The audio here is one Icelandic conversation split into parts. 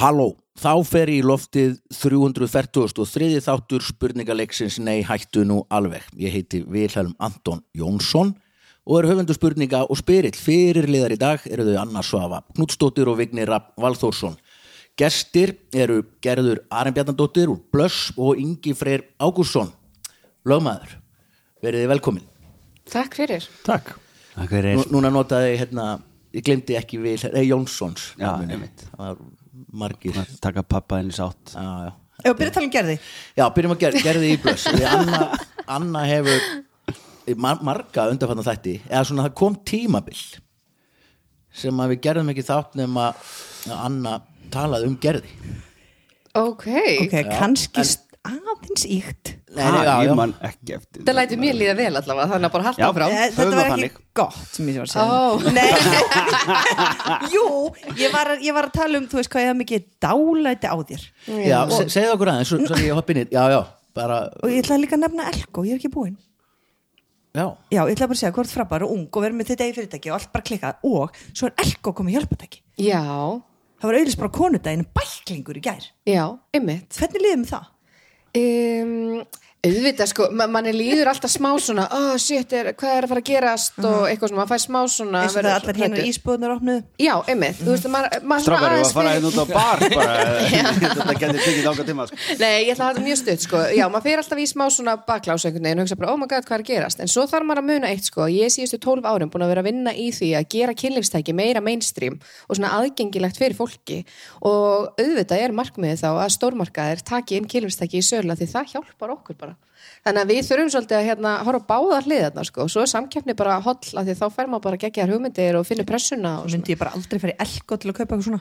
Halló, þá fer í loftið 343. þáttur spurningaleiksins Nei hættu nú alveg. Ég heiti Vilhelm Anton Jónsson og er höfundu spurninga og spyrill fyrir liðar í dag eru þau Anna Svafa, Knutsdóttir og Vignir Rapp Valþórsson. Gestir eru Gerður Arnbjarnadóttir úr Blöss og Ingi Freyr Ágúrsson. Lögmaður, verið þið velkomin. Takk fyrir. Takk Takk fyrir Nú, núna notaði, hérna, ég glemdi ekki Vil, nei, Jónssons. Já, einmitt. Það var margir. Taka pappa henni sátt. Já, já. Byrjum að tala um gerði. Já, byrjum að ger, gerði í blöss Anna, Anna hefur mar marga undarfann þætti. Eða svona það kom tímabil sem að við gerðum ekki þátt nema að Anna talaði um gerði. Ok. Ok, kannski aðeins íkt Nei, nei, já, Ah, já. Ég man ekki eftir Það lætur mér líða vel allavega, þannig að bara halda áfram. Þetta var það ekki gott sem ég var að segja Ó. Nei Jú, ég var, að- ég var að tala um þú veist hvað ég haf mikið dálæti á þér Já, se segðu okkur aðeins, svo, svo ég hoppi inn Já, já, bara, og ég ætlaði líka að nefna Elko, ég er ekki búinn já Já, ég ætlaði bara að segja hvort frábær og ung og verið með þetta í fyrirtæki og allt bara klikkað og svo er Elko komið hjálpatæki Já, Það var auðvitað bara konudaginn bæklingur í gær já, ymmit. Hvernig liðum það? Um, auðvitað sko, ma manni líður alltaf smá svona, oh shit, er, hvað er að fara að gerast? og eitthvað svona, maður fær smá svona eins og það allar hérna hræddur. ísbúðunar opnuðu. Já, ymmit, þú veist, maður maður svona Strákar, ég var aðeins að fara fyrir- hérna út á bar bara, Þetta getur tekið ákvað tíma sko. Nei, ég ætla að hafa þetta mjög stutt sko. Já, maður fer alltaf í smá svona baklás einhvern veginn og hugsa bara, oh my god, hvað er að gerast? En svo þarf maður að muna eitt, sko, ég er síðustu 12 árum búin að vera að vinna í því að gera kynlífstæki meira mainstream og svona aðgengilegt fyrir fólki. Og auðvitað er markmiðið þá að stórmarkaðir taki inn kynlífstæki í sölu af því það hjálpar okkur bara Þannig að við þurfum svolítið að hérna, horfa á báðar hliðarna sko. svo er samkeppni bara holl af því að þá fer maður bara geggar hugmyndir og finnur pressuna og. Myndi ég bara aldrei fara í Elko til að kaupa eitthvað svona.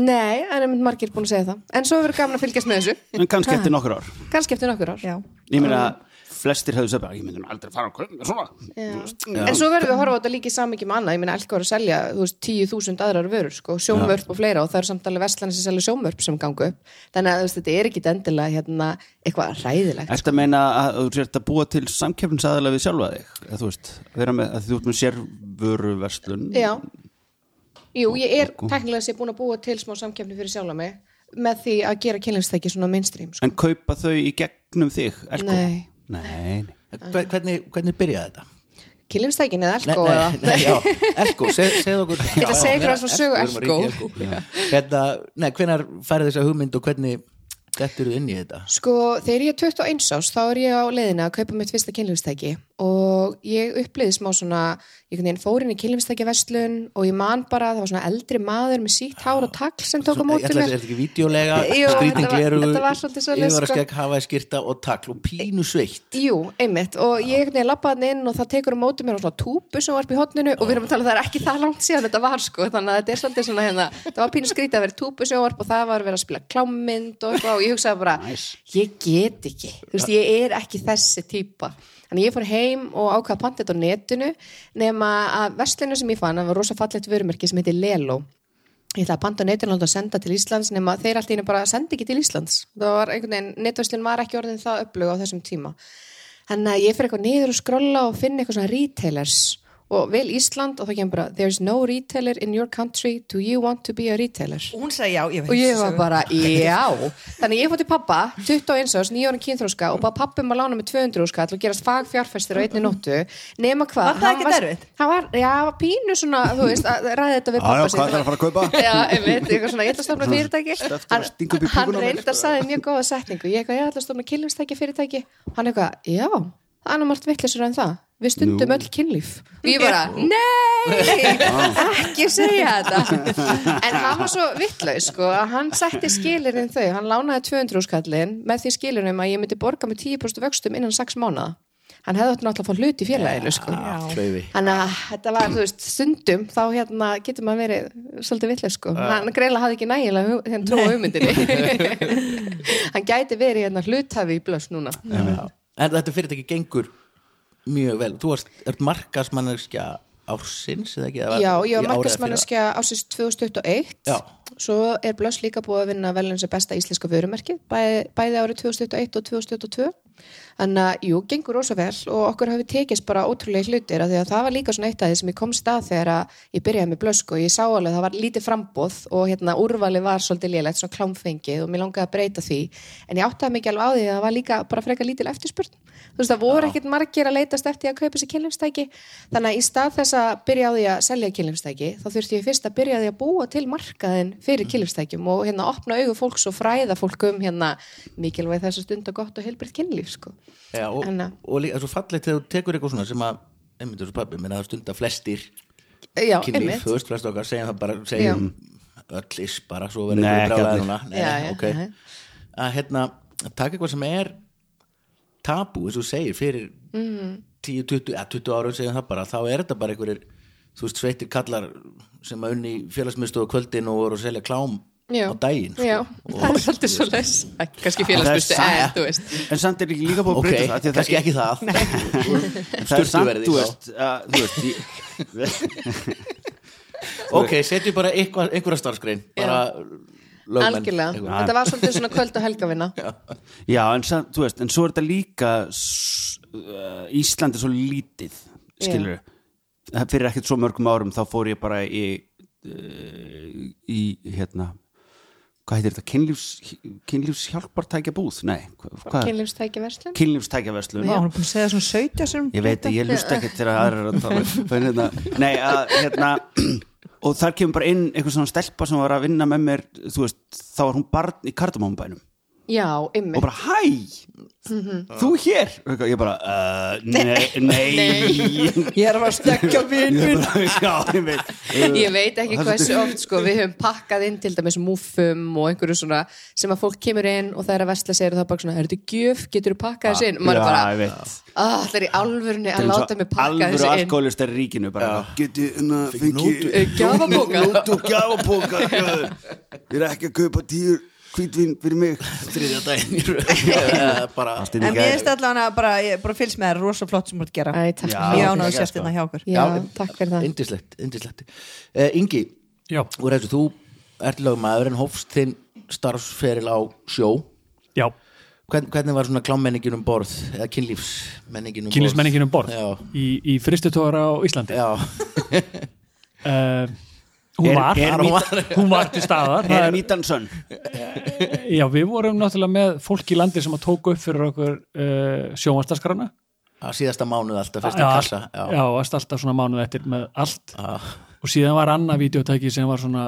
Nei, en er margir búin að segja það. En svo verður gaman að fylgjast með þessu. En kannski eftir nokkur ár. Kannski eftir nokkur ár. Já, Ég meina, flestir hefðu sagt bara, Ég myndi nú aldrei fara að kaupa mér svona veist. En svo verðum við að horfa á þetta líka í með annað, ég Elko er að selja, þú veist, 10.000 aðrar vörur, sko, sjómvörp og fleira og það eru samt alveg vestlanir sem selja sjómvörp sem gangu upp. Þannig að veist, þetta er ekki endilega hérna eitthvað ræðilegt. Ertu að meina að þú sért að búa til samkeppnisaðalega við sjálfa þig eða þú veist, vera með, að þú ert með sérvöruverslun Já. Jú, ég er teknilega sér búin að með því að gera kynlingstæki svona mainstream, sko. En kaupa þau í gegnum þig Elko? Nei. Nei, nei. Hver- Hvernig, hvernig byrjaði þetta? Kynlingstækin eða Nei, Elko nei, eða? nei, já, Elko, seg, segðu okkur Ég ætla að segja ykkur aðeins frá sögu Elko, að. Hérna, Nei, hvenær færði þessa hugmynd og hvernig þetta eru inn í þetta? Sko, þegar ég er 21 ás, þá er ég á leiðina að kaupa mitt fyrsta kynlífstæki. Og ég uppliði smá svona, ég fór inn í kynlífstækjaverslun og ég man bara, það var svona eldri maður með sítt hár og tagl sem tók á Ég móti ætla að þetta ekki vídeolega Jú, skrítin þetta var- gleru þetta var svolítið svoleiðis, yfir að sko. skegg hafa skýrta og takl og pínu sveitt. Jú, einmitt, og ég lappaði inn og það tekur á móti mér á svona túpu sem var upp í hotninu og við erum að tala, það er ekki það langt síðan þetta var sko, þannig að þetta er svona hérna, það var pínu skrítið og ég hugsaði bara, ég get ekki, þú veist, ég er ekki þessi típa. Þannig ég fór heim og ákvaða pantið á netinu nema að verslinu sem ég fann, það var rosa fallegt vörumerki sem heitir Lelo. Ég ætlaði að panta á netinu og senda til Íslands nema þeir allt í einu bara sendi ekki til Íslands. Það var einhvern veginn, netverslun var ekki orðin það upplug á þessum tíma. Þannig að ég fyrir eitthvað niður og skrolla og finna eitthvað svona retailers og vel Ísland og það kemur bara there's no retailer in your country. Do you want to be a retailer? Og hún sagði já, ég veit og ég var bara, já. Þannig ég fór til pappa, 21 árs, 9 ára kynþróska og bara pappi maður lána með 200 skall og gerast fagfjárfæstir á einni nóttu. Nema hvað Var það hann erfitt? hann var, já, var pínu svona, þú veist, að ræða þetta við Já, já, pappa hvað ætlar að fara að kaupa? Já, ég veit, eitthvað svona, ég ætla að stofna fyrirtæki. Hann, í hann reyndi að sagði mjög góða setningu. Ég ég ætla að stofna kynlífstæki fyrirtæki. Hann eitthvað, já, það er nú margt vittlisur en það við stundum Nú. öll kynlíf og ég bara, nei ekki segja þetta en hann var svo vittlaus sko, að hann setti skilirinn þau hann lánaði 200 skallin með því skilirinn að ég myndi borga með 10% vöxtum innan 6 mánuða hann hefði átt náttúrulega að fá hlut í félaginu sko. Þannig að þetta var, þú veist, stundum þá hérna getur maður verið svolítið villega sko. Hann greinlega hafði ekki nægilega hérna trú á hugmyndinni. hann gæti verið hérna hluthafi í blöss núna. Já. En þetta fyrirtæki gengur mjög vel Þú ert, ert markasmanneskja ársins eða ekki? Eða Já, ég var markasmanneskja ásins 2021. Já. Svo er blöss líka búið að vinna velun sem besta íslenska vörumerki, bæði, bæði árið 2021 og 2022. en að, jú, gengur rosa vel og okkur hafi tekist bara ótrúlega hlutir af því að það var líka svona eitt af því sem ég kom stað þegar að ég byrjaði með blösk og ég sá alveg að það var lítið frambóð og hérna úrvali var svolítið lélegt, svona klámfengið og mér langaði að breyta því. En ég áttaði mikið alveg á því að það var líka bara frekar lítil eftirspurn. Þú veist það voru ekkit margir að leitast eftir að kaupa sér kynlífstæki. Þannig að í stað þess að byrja á því að selja kynlífstæki þá þurfti ég fyrst að byrja á því að búa til markaðin fyrir kynlífstækjum og hérna opna augu fólks og fræða fólk um hérna mikilvæg þess að stunda gott og heilbritt kynlíf sko. Já, og, En, og líka svo fallegt þegar þú tekur eitthvað svona sem að einmitt þessu pabbi, menn að það stunda flestir Já, kynlíf, einmitt. þú veist, flest okkar segjum það bara, segjum öll is bara, svo verður nei, já, ok. að hérna, taka eitthvað sem er tabú, eins og þú segir fyrir Mhm. 10, 20, ja, 20 ára segjum það bara, þá er þetta bara einhverjir þú veist, sveitir kallar sem að unni félagsmyndstöðu kvöldin og voru að selja klám Já. á daginn sko. Og, það er svolítið svo les kannski satt. eða, þú veist. En samt er ekki líka búið að breyta það af því að kannski ekki það. Það er samt, þú veist, að, þú veist ég, ok, setjum bara einhverja starfsgrein bara algjörlega, þetta var svolítið svona kvöld og helgavinna. Já, en, samt, þú veist, en svo er þetta líka uh, Ísland er svo lítið skilur fyrir ekkert svo mörgum árum þá fór ég bara í uh, í hérna hvað heitir þetta, kynlífs kynlífshjálpartækja búð, nei hvað, kynlífstæki verslun kynlífstækja verslun Já, hún er búin að segja svona 17 sem Ég veit að ég lust ekki til að aðra að tala en hérna, Nei, að hérna og þar kemur bara inn einhver svona stelpa sem var að vinna með mér þú veist, þá var hún barn í kardamámbænum já, ymmið og bara, hæ? Þú hér? Og ég bara, uh, nei, nei. Ég er að stekja vinn Ég veit ég veit ekki hversu oft sko, við höfum pakkað inn til dæmis múfum og einhverju svona sem að fólk kemur inn og það er að vesla sér og það er bara svona, er þetta gjöf, getur þú pakkað þessu inn? Og maður er bara, ah, það er í alvörunni að láta mig pakka Alvöru þessu inn? alkoholist er ríkinu bara, geti, hérna, fengi Eh, gjafapóka. Nótu gjafapóka Ég er ekki að kaupa tíur hvítvín fyrir mig. Þriðja daginn bara En mér finnst allan að bara, ég bara fylgst með þér rosa flott sem þú ert að gera. Æ, takk Já. Ég það. ekki, sért hérna hjá okkur. Já, takk fyrir það. Indislegt, indislegt uh, Ingi, Já, úr þessu, þú ert lögmaður en hófst þinn starfsferil á sjó. Já, Hvern, hvernig var svona klámmenningin um borð eða kynlífsmenningin um borð? Kynlífsmenningin um borð? Já, í, í fristutóra á Íslandi? Já, uh, hún, Er- var, er hún, var, hún var til staðar. Það Er er, mítan sönn Já, við vorum náttúrulega með fólk í landi sem að tóku upp fyrir okkur uh, sjónvastaskrana á síðasta mánuð alltaf fyrst já, í kassa já, já, varst alltaf svona mánuð eftir með allt Já. og síðan var annað videotæki sem var svona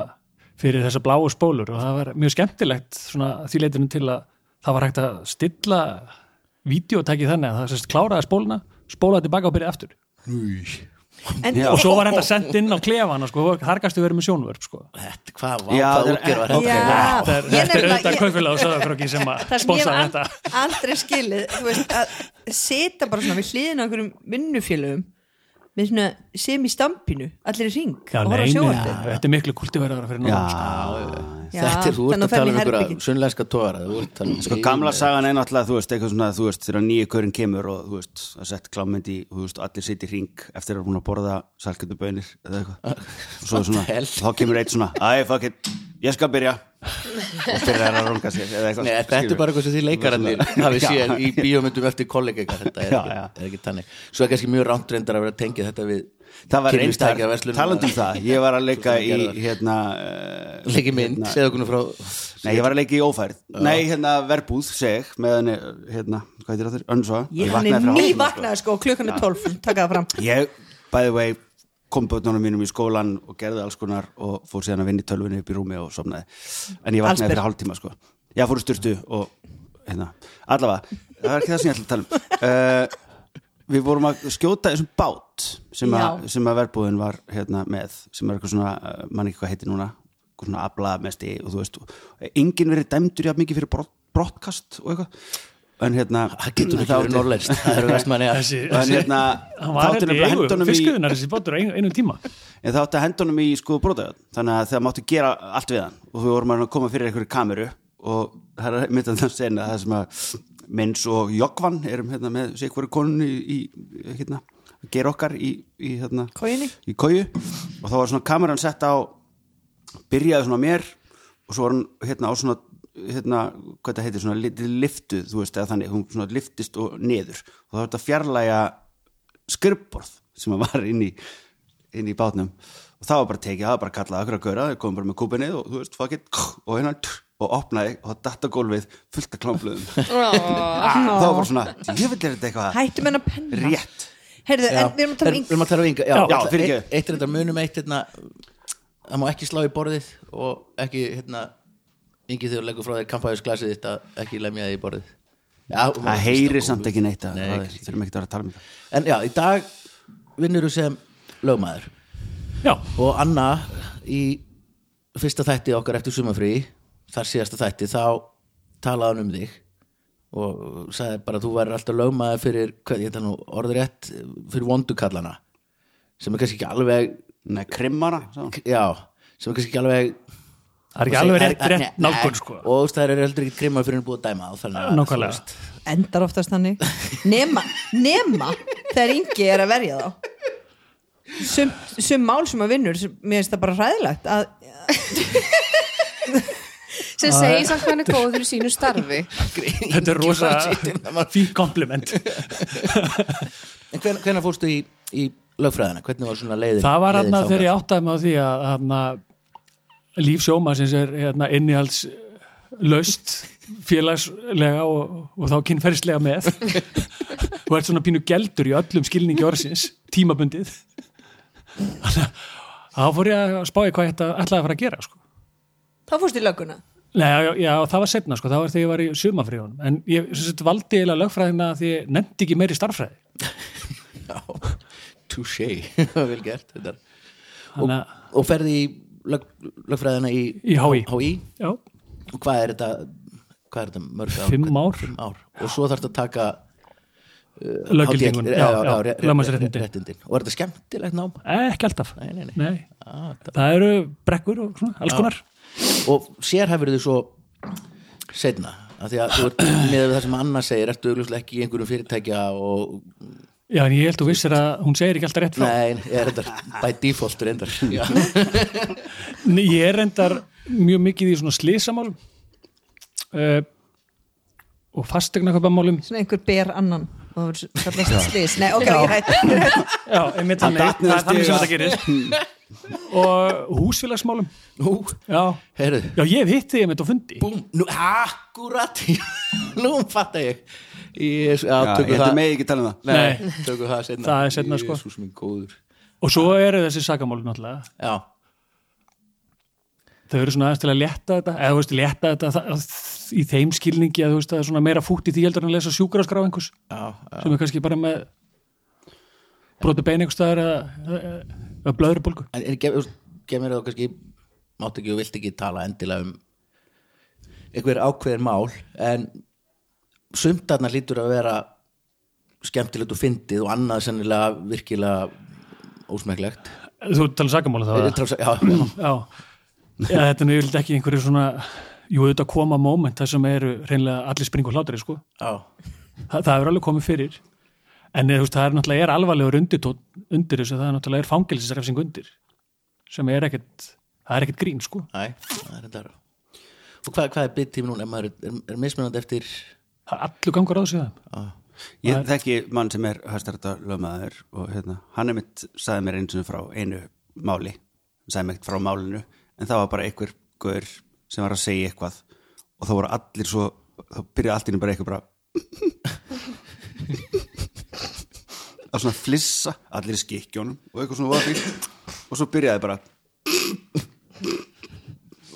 fyrir þessa bláu spólur og það var mjög skemmtilegt svona því leitinu til að það var hægt að stilla videotæki þannig að það sérst kláraði spóluna spólaði tilbaka og byrjaði aftur Já. Og svo var þetta sendt inn á klefana sko, þar gæstu verið með sjónvörp sko. Þetta, hvað var Já, það það er- útgerð var ok. þetta? Þetta er, þetta auðvitað kaupfélag og söðakröki sem að það sem ég sponsa þetta aldrei skilið veist, að setja bara svona við hliðin á einhverjum vinnufélögum með svona sem í stampinu allir í ring Já, og horfa sjónvarpið. þetta er miklu kultiverðara fyrir sko. Já, Þetta er, þú ert að tala um einhverja herbergi. sunnlenska tóra Sko gamla sagan er náttúrulega, þú veist, eitthvað svona, þú veist, þegar nýja körinn kemur og, þú veist, að sett klámynd í, þú veist, allir sitt í ring eftir að hún að borða salkjöndubönir eða eitthvað. Og svo svona, þá kemur eitt svona, æ, fuck it, ég skal byrja. Og byrjar að runga sér, eða eitthvað. Nei, þetta er bara eitthvað sem því leikararnir hafi séð í bíómyndum eftir kollega þetta er, ekki, er tannig Svo er kannski mjög rámt reyndar að vera að tengja þetta við Það var eins þar, kynlífstækjaverslun. talandi um það, ég var að leika í, hérna, uh, Leiki mynd, hérna- segðu okkur frá Nei, ég var að leika í ófærð. Nei, hérna, verbúð, seg, með henni, hérna, hvað heitir það þurr? Önnsva. Ég, hann er ný vaknaði sko klukkan er 12 taka það fram Ég, by the way, kom bötnunum mínum í skólan og gerði alls konar og fór síðan að vinna í tölvunni upp í rúmi og sofnaði. En ég vaknaði fyrir hálftíma, sko. Ég fór styrtu og, hérna, allavega, það er ekki það sem ég ætla að tala um. Uh, við vorum að skjóta þessum bát sem, að, sem að verbúðin var hérna með, sem er eitthvað svona, uh, mann ekki hvað heitir núna, eitthvað svona aflaðmesti og þú veist, enginn verið dæmdur jafn mikið fyrir brott, brottkast og eitthvað. En hérna, Það getur ekki það verið norrlænst Það eru vestmanni að En hérna, hann þá var átti hérna í nefnilega eigu hendunum í fiskviðunar þessi bátur á einu, einu tíma. En henda honum í sko brotaðjöld þannig að það mátti gera allt við hann. Og þú vorum að koma fyrir einhverju kameru og það er mitt að það sena það sem að Mins og Jogvan erum hérna með sig hverju konunni í, hérna, gera okkar í, í hérna í koju. Og þá var svona kameran sett á byrjaði svona mér og svo var hann hérna á svona hérna, hvað þetta heitir, svona litið liftuð, þú veist, eða þannig, hún svona liftist og niður. Og það var þetta fjarlæga skrifborð sem var inn í inn í bátnum. Og það var bara tekið, það var bara kallað akkur að gaura, þau komum bara með kúpinni og þú veist, fuck it, og hérna og opnaði og það datta gólfið fullt af klámblöðum. Það var bara svona, ég vil er þetta eitthvað? Hættum henn að penna. Rétt. Heyrðu, en við erum að tala um Við erum að tala um ynga Já, Já, eitt- eitt, eitt er þetta munum eitt hérna, það má ekki slá í borðið og ekki hérna yngi þegar þú leggur frá þér kampæðisglasið þitt að ekki lemja þig í borðið. Já, það heyri samt ekki neitt að þurfum ekki að vera að tala um þetta. En já, í dag vinnur þú sem lögmaður. Já, og Anna í fyrsta þætti okkar eftir sumafrí þar síðasta þætti þá talaði hann um þig og sagði bara að þú væri alltaf lögmaður fyrir, hvað ég tala nú orðrétt fyrir vondukallana sem er kannski ekki alveg Nei, krimmara, já, sem er kannski ekki alveg það er ekki alveg rétt, rétt nei, nálgun sko. Og það er heldur ekki krimmar fyrir að dæma að, þú Nákvæmlega endar oftast þannig. Nema, nema þegar yngi er að verja þá. Sum, sum mál sem að vinnur sem, mér finnst það bara hræðilegt að sem segir samt hvað hann er góður í sínu starfi. Þetta er rosa Það var- fín kompliment. En hven, hvenær fórstu í, í lögfræðina, hvernig var svona leiðin Það var hann þangað? þegar ég áttaði mig á því að hana, líf sjómasins er hérna, innihalds laust félagslega og, og þá kynferðislega með. Og ert svona pínu geldur í öllum skilningi orðsins, tímabundið. Þannig að þá fór ég að spáði hvað ég ætla- ætlaði að fara að gera sko. þá fórst í lögguna Nei, já, já, það var setna sko, það var þegar ég var í sumafríunum en ég sagt, valdi eiginlega lögfræðina því ég nefndi ekki meiri starffræði Já, touché, vel gert þetta er- og, og ferði í lög, lögfræðina í, Í HÍ. Og hvað er þetta hvað er þetta mörg ár? Fimm ár. Fimm ár. og svo þarf þetta að taka ré- lögmannsréttindi. réttindin. og er þetta skemmtilegt nám? ekki alltaf Nei, nei, nei. Nei. Ah, það- það eru brekkur og svona, alls konar og sérhæfur þið svo setna af því að þú ert með það sem Anna segir ertu augljóslega ekki í einhverjum fyrirtækja og Já, en ég held þú vissir að hún segir ekki alltaf rétt frá. Nei, ég er þetta by default reyndar Já. Nei, Ég er reyndar mjög mikið í svona slísamálum uh, og fastegna köpamálum svona einhver ber annan og það verður kallast slís nei, ok, ég hætt Já, einmitt þannig, datt niður það er þannig sem þetta gerir og húsfélagsmálum. Nú, Já, heyrðu. Já ég hef hitt þig einmitt á fundi. Búm, nú, akkurat. Nú fatta ég. Yes, já, Já, ég það. mig ekki tala um það. Nei, tökum það setna Það er seinna, sko. Jesús minn góður. Og svo eru þessi sakamál náttúrulega. Já, þau eru svona aðeins til að létta þetta eða þú veist, létta þetta það, í þeim skilningi að þú veist, það er svona meira fútt í því heldur en að lesa sjúkraskrá einhvers sem er kannski bara með broti bein einhvers staðar eða, blöðrubólgu En, mér þá kannski mátt ekki og vilt ekki tala endilega um einhver ákveðin mál en sumtarnar lítur að vera skemmtilegt og fyndið og annað sennilega virkilega ósmekklegt. Þú tala sakamála þá eða? já, já, já, já þetta er nýjöld ekki einhverju svona jú, þetta koma moment þar sem eru reynlega allir springu hlátri sko. já, Þa, það er alveg komið fyrir en eða, þú veist, það er náttúrulega er alvarlegur undir, undir þessu, það er náttúrulega er fangelsisrefsing undir sem er ekkert það er ekkert grín sko. Næ, það er þetta og hvað, hvað er byggtími núna, er, maður, er, er mismunandi eftir það er allur gangur á þessu það. Ég þekki mann sem er hæstarþetta lögmaður og hérna, hann er mitt sagði mér eins og frá einu máli hann sagði mér ekkert frá málinu en það var bara einhver gaur sem var að segja eitthvað og þá voru allir svo þá byrjaði allt inni bara eitthvað bara að svona flissa allir í skikkjónum og eitthvað svona og svo byrjaði bara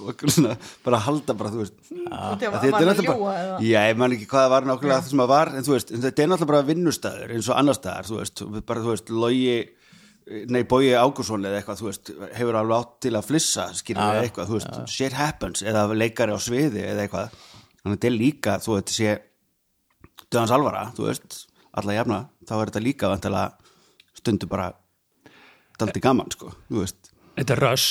og eitthvað svona bara að halda bara þú veist. Að þetta er náttúrulega bara, já, ég man ekki hvað það var nákvæmlega það sem það var, en þú veist, þetta er náttúrulega bara vinnustæður eins og annar staðar, þú veist, bara þú veist, logi, nei, Bói Ágúrsson eða eitthvað, þú veist, hefur alveg átt til að flissa, skilur eða eitthvað, þú veist, shit happens, eða leikari á sviði eða eitthvað, þannig að þetta er líka, þú veist, sé döðans alvara, þú veist, alla jafna, þá er þetta líka vantilega stundu bara daldi gaman, sko, þú veist, þetta er röss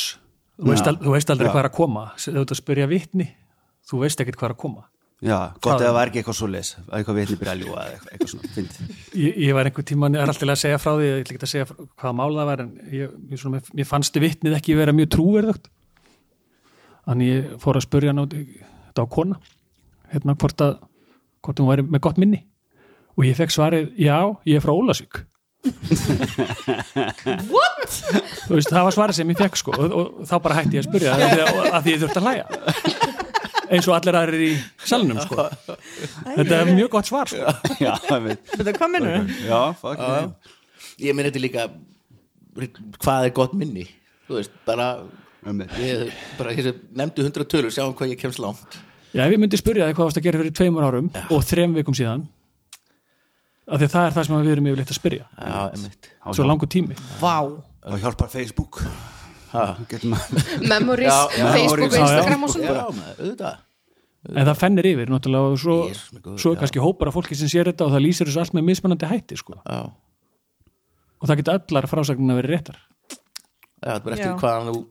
þú veist, þú veist aldrei Já. hvað er að koma. Þú ert að spyrja vitni. Þú veist ekkert hvað er að koma. Já, gott eða var ekki eitthvað svo leis, eitthvað vitni byrja að ljúga eða eitthvað, eitthvað svona, fyndið. ég, ég var einhver tíma, ég er alltaf að segja frá því ég ætla ekki að segja hvaða mál það var en ég, ég svona, mér fannst vitnið ekki vera mjög trúverðugt. Þannig ég fór að spurja þetta var kona hérna hvort að hvort hún væri með gott minni og ég fekk svarið, já, ég er frá Ólasvík What? Þú veist, það var svarið sem ég fekk sko og, og þá bara hætti ég að spyrja að því að, að því ég þurfti að hlæja. Eins og allir aðrir í salnum sko. Þetta er mjög gott svar sko. Já, Þetta hvað minnur? Já, fuck yeah. ég minn þetta líka hvað er gott minni? Þú veist, bara ég bara þessi, nefndu hundra tölur, sjáum hvað ég kemst langt. Já, ef ég myndi spyrja þig hvað varst að gera fyrir tveimur árum og þrem vikum síðan af því að það er það sem við erum yfirleitt að spyrja. Já, emitt svo langur tími. Vá. Og hjálpar Facebook. Að Memories, Já. Facebook og Já. Instagram og svona. En það fennir yfir náttúrulega og svo, góður, svo er kannski hópar af fólki sem sér þetta og það lýsir þessu allt með mismunandi hætti sko. já, og það geta allar frásagnina verið réttar. Já, er bara eftir hvaðan þú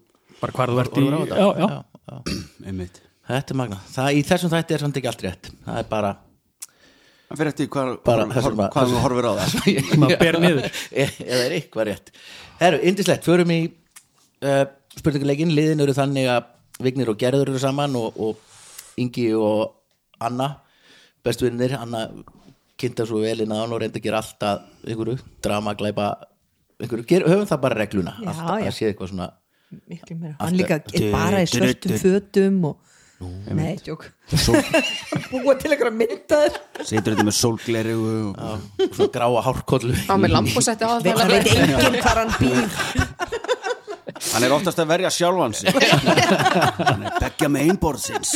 bara hvar þú ert í þetta. já, já. Já, já. Einmitt. Þetta er magna, það, í þessum þætti er samt ekki allt rétt. Það er bara Það fyrir eftir hvað, að- þú horfir á það. Sem að ber niður. Eða er eitthvað rétt. Herru, indislegt, förum í uh, spurninguleikin, liðin eru þannig að Vignir og Gerður eru saman og, og Ingi og Anna bestu vinnir, Anna kynnta svo vel inn á hann og reynda að gera alltaf einhverju, drama, glæpa einhverju, ger, höfum það bara regluna. Já, alltaf já. að sé eitthvað svona Miklu meira. Allt Hann líka bara í svörtum fötum og Nei, tjók Búa til einhverja myndaður Seitur þetta með sólgleri og og svona gráa hárkollu. Á með lampusetti á Veit- Það veit enginn hvar hann býr. Hann er oftast að verja sjálfan sig. Hann er beggja með einborðsins.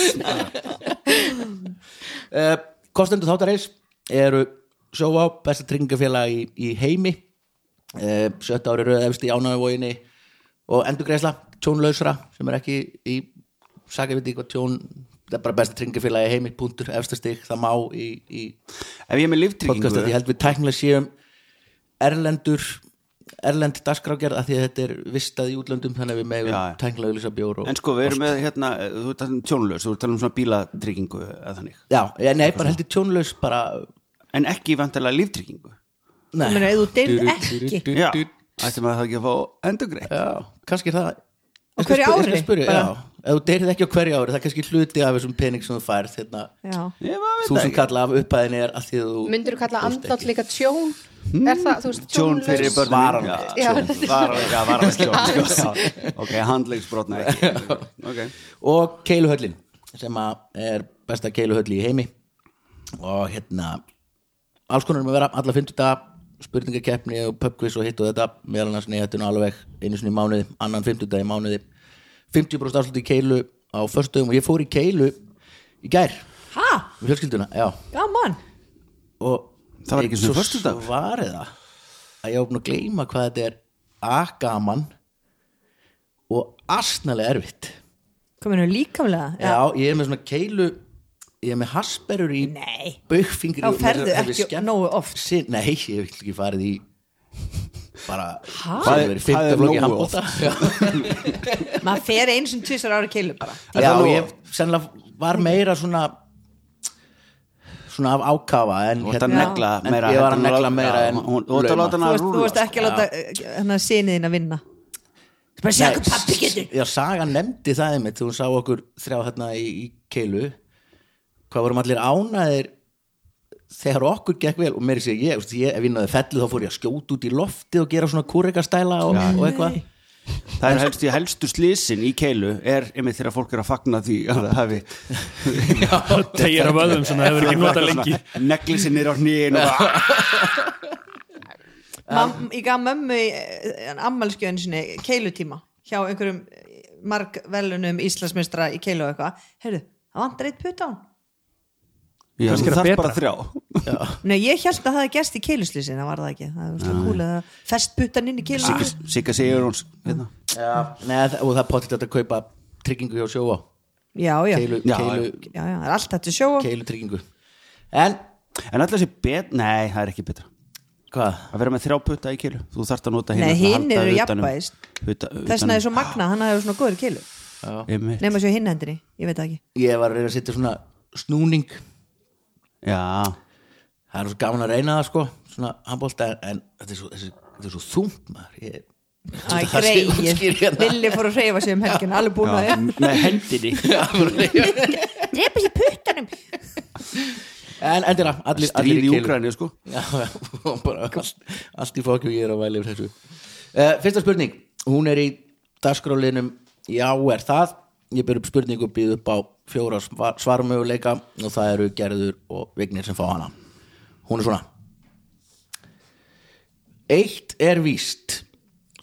Uh, Kostendur þáttareis eru sjóá, besta tryggingafélag í, í heimi. Uh, sjött ári röð efst í ánæguvóginni og endurgreisla, tjónlausra sem er ekki í sagði við eitthvað tjón það er bara besta tryggingafélag í heimi, punktur, efstastig það má í, í Ef ég er með líftryggingu ég held við tæknilega séum erlendur erlend dagskrágerð að því að þetta er vistað í útlöndum þannig að við megum Já. tæknilega auðlýsa bjór og, En sko, við erum með hérna, þú ert að tjónlaus, þú ert að tala um svona bílatryggingu eða þannig. Já, ég, nei, bara heldur tjónlaus bara En ekki vantarlega líftryggingu nei. Ég meina, þú deyrð ekki. Já, ættum að það ekki að fá endurgreitt? Já, kannski er það skal hverju spyrja- ég ári? skal spyrja, Bara- já, ef þú deyrið ekki á hverju ári það er kannski hluti af þessum pening sem þú færð hérna, þú sem kalla af upphæðinni er að því að þú myndir þú kalla andlátt líka tjón? Er það, þú veist, Tjón fyrir börnum Já, tjón. sko. Ok, handlegsbrotna ekki. Ok, og keiluhöllin sem að er besta keiluhölli í heimi. Og hérna alls konar um að vera alla fimmtudag spurningakeppni og pubquiz og hitt og þetta. Meðal annars neyhatun alveg einu sinni í mánuði annan fimmtudag í mánuði 50% afslut í keilu á föstudum og ég fór í keilu í gær ha, með fjölskylduna, já gaman og Það var ekki svona föstudagur? svo var það að ég var búin að gleyma hvað þetta er agaman og asnalega erfitt Kominu líkamlega já. ég er með svona keilu ég er með hasperur í Nei. baugfingri Þá ferðu ekki nógu oft. Sin, nei, ég hef ekki farið í bara Hvað hvað er- er verið hvað er fyrta flokki nógu handbólta já, Maður fer eins og tvisar ári keilu bara. Já það nógu? ég sennilega var meira svona svona af ákafa en þú negla en meira ég var að negla meira Já, en hún- Þú Þú veist, þú ekki að láta eh, siniðin að vinna? Þú bara sjá hvað pappi getur. Já, Saga nefndi það einmitt hún sá okkur þrjá hérna í, í keilu. Hvað vorum allir ánæðir þegar okkur gekk vel og meiri sér ég, veist, ég ef ég náði fellu þá fór ég að skjóta út í lofti og gera svona kúrekastæla og, og eitthvað. Það er helstu, helstu slisin í keilu er einmitt þegar fólk er að fagna því að það hafi tegir af öðum sem það hefur ekki notað lengi. Negli sinnir á hnýin og Mam, Ég gaf mömmu í ammælskjöðin sinni keilutíma hjá einhverjum margvelunum Íslandsmeistra í keilu og eitthvað. Heyrðu, það vantar eitt putt á hann Já, þú er þarf bara betra. þrjá. Nei, ég held að það hefði gerst í keiluslýsin það var það ekki, það var svona kúl að fest puttan inn í keilu Sigga Sigur hún hérna. Og það er potið að kaupa tryggingu hjá sjóa Já, já, keilu, Já, keilu, já, já, er allt þetta sjóa keilu tryggingu en, En alltaf sé bet, nei, það er ekki betra. Hvað? að vera með þrjá putta í keilu. Þú þarft að nota Nei, til að hinn eru um- jafnvægis. utan- Þess vegna er svo magna, hann hefur svona góður keilu. Um- Einmitt. Nefna svo hinn hendinni, ég veit ekki. Ég var að reyna að setja svona snúning Já, það er svo gaman að reyna það sko svona handbólta en, en þetta, er svo, þessi, þetta er svo þungt maður. Ég, Æ, Það sé útskýr greið, hérna. Lilli fór að reyfa sig um helgin alveg búin að þér með hendinni. Drepa sér puttanum. En endilega, allir, allir stríð í keilu. Úgræni sko. Já, já, bara allt, allt í fokju ég er að væli yfir þessu. Uh, Fyrsta spurning, hún er í dagskrálinum Já, er það Ég upp spurningu býð upp á fjóra svar- svarmöguleika og það eru Gerður og Vignir sem fá hana. Hún er svona. Eitt er víst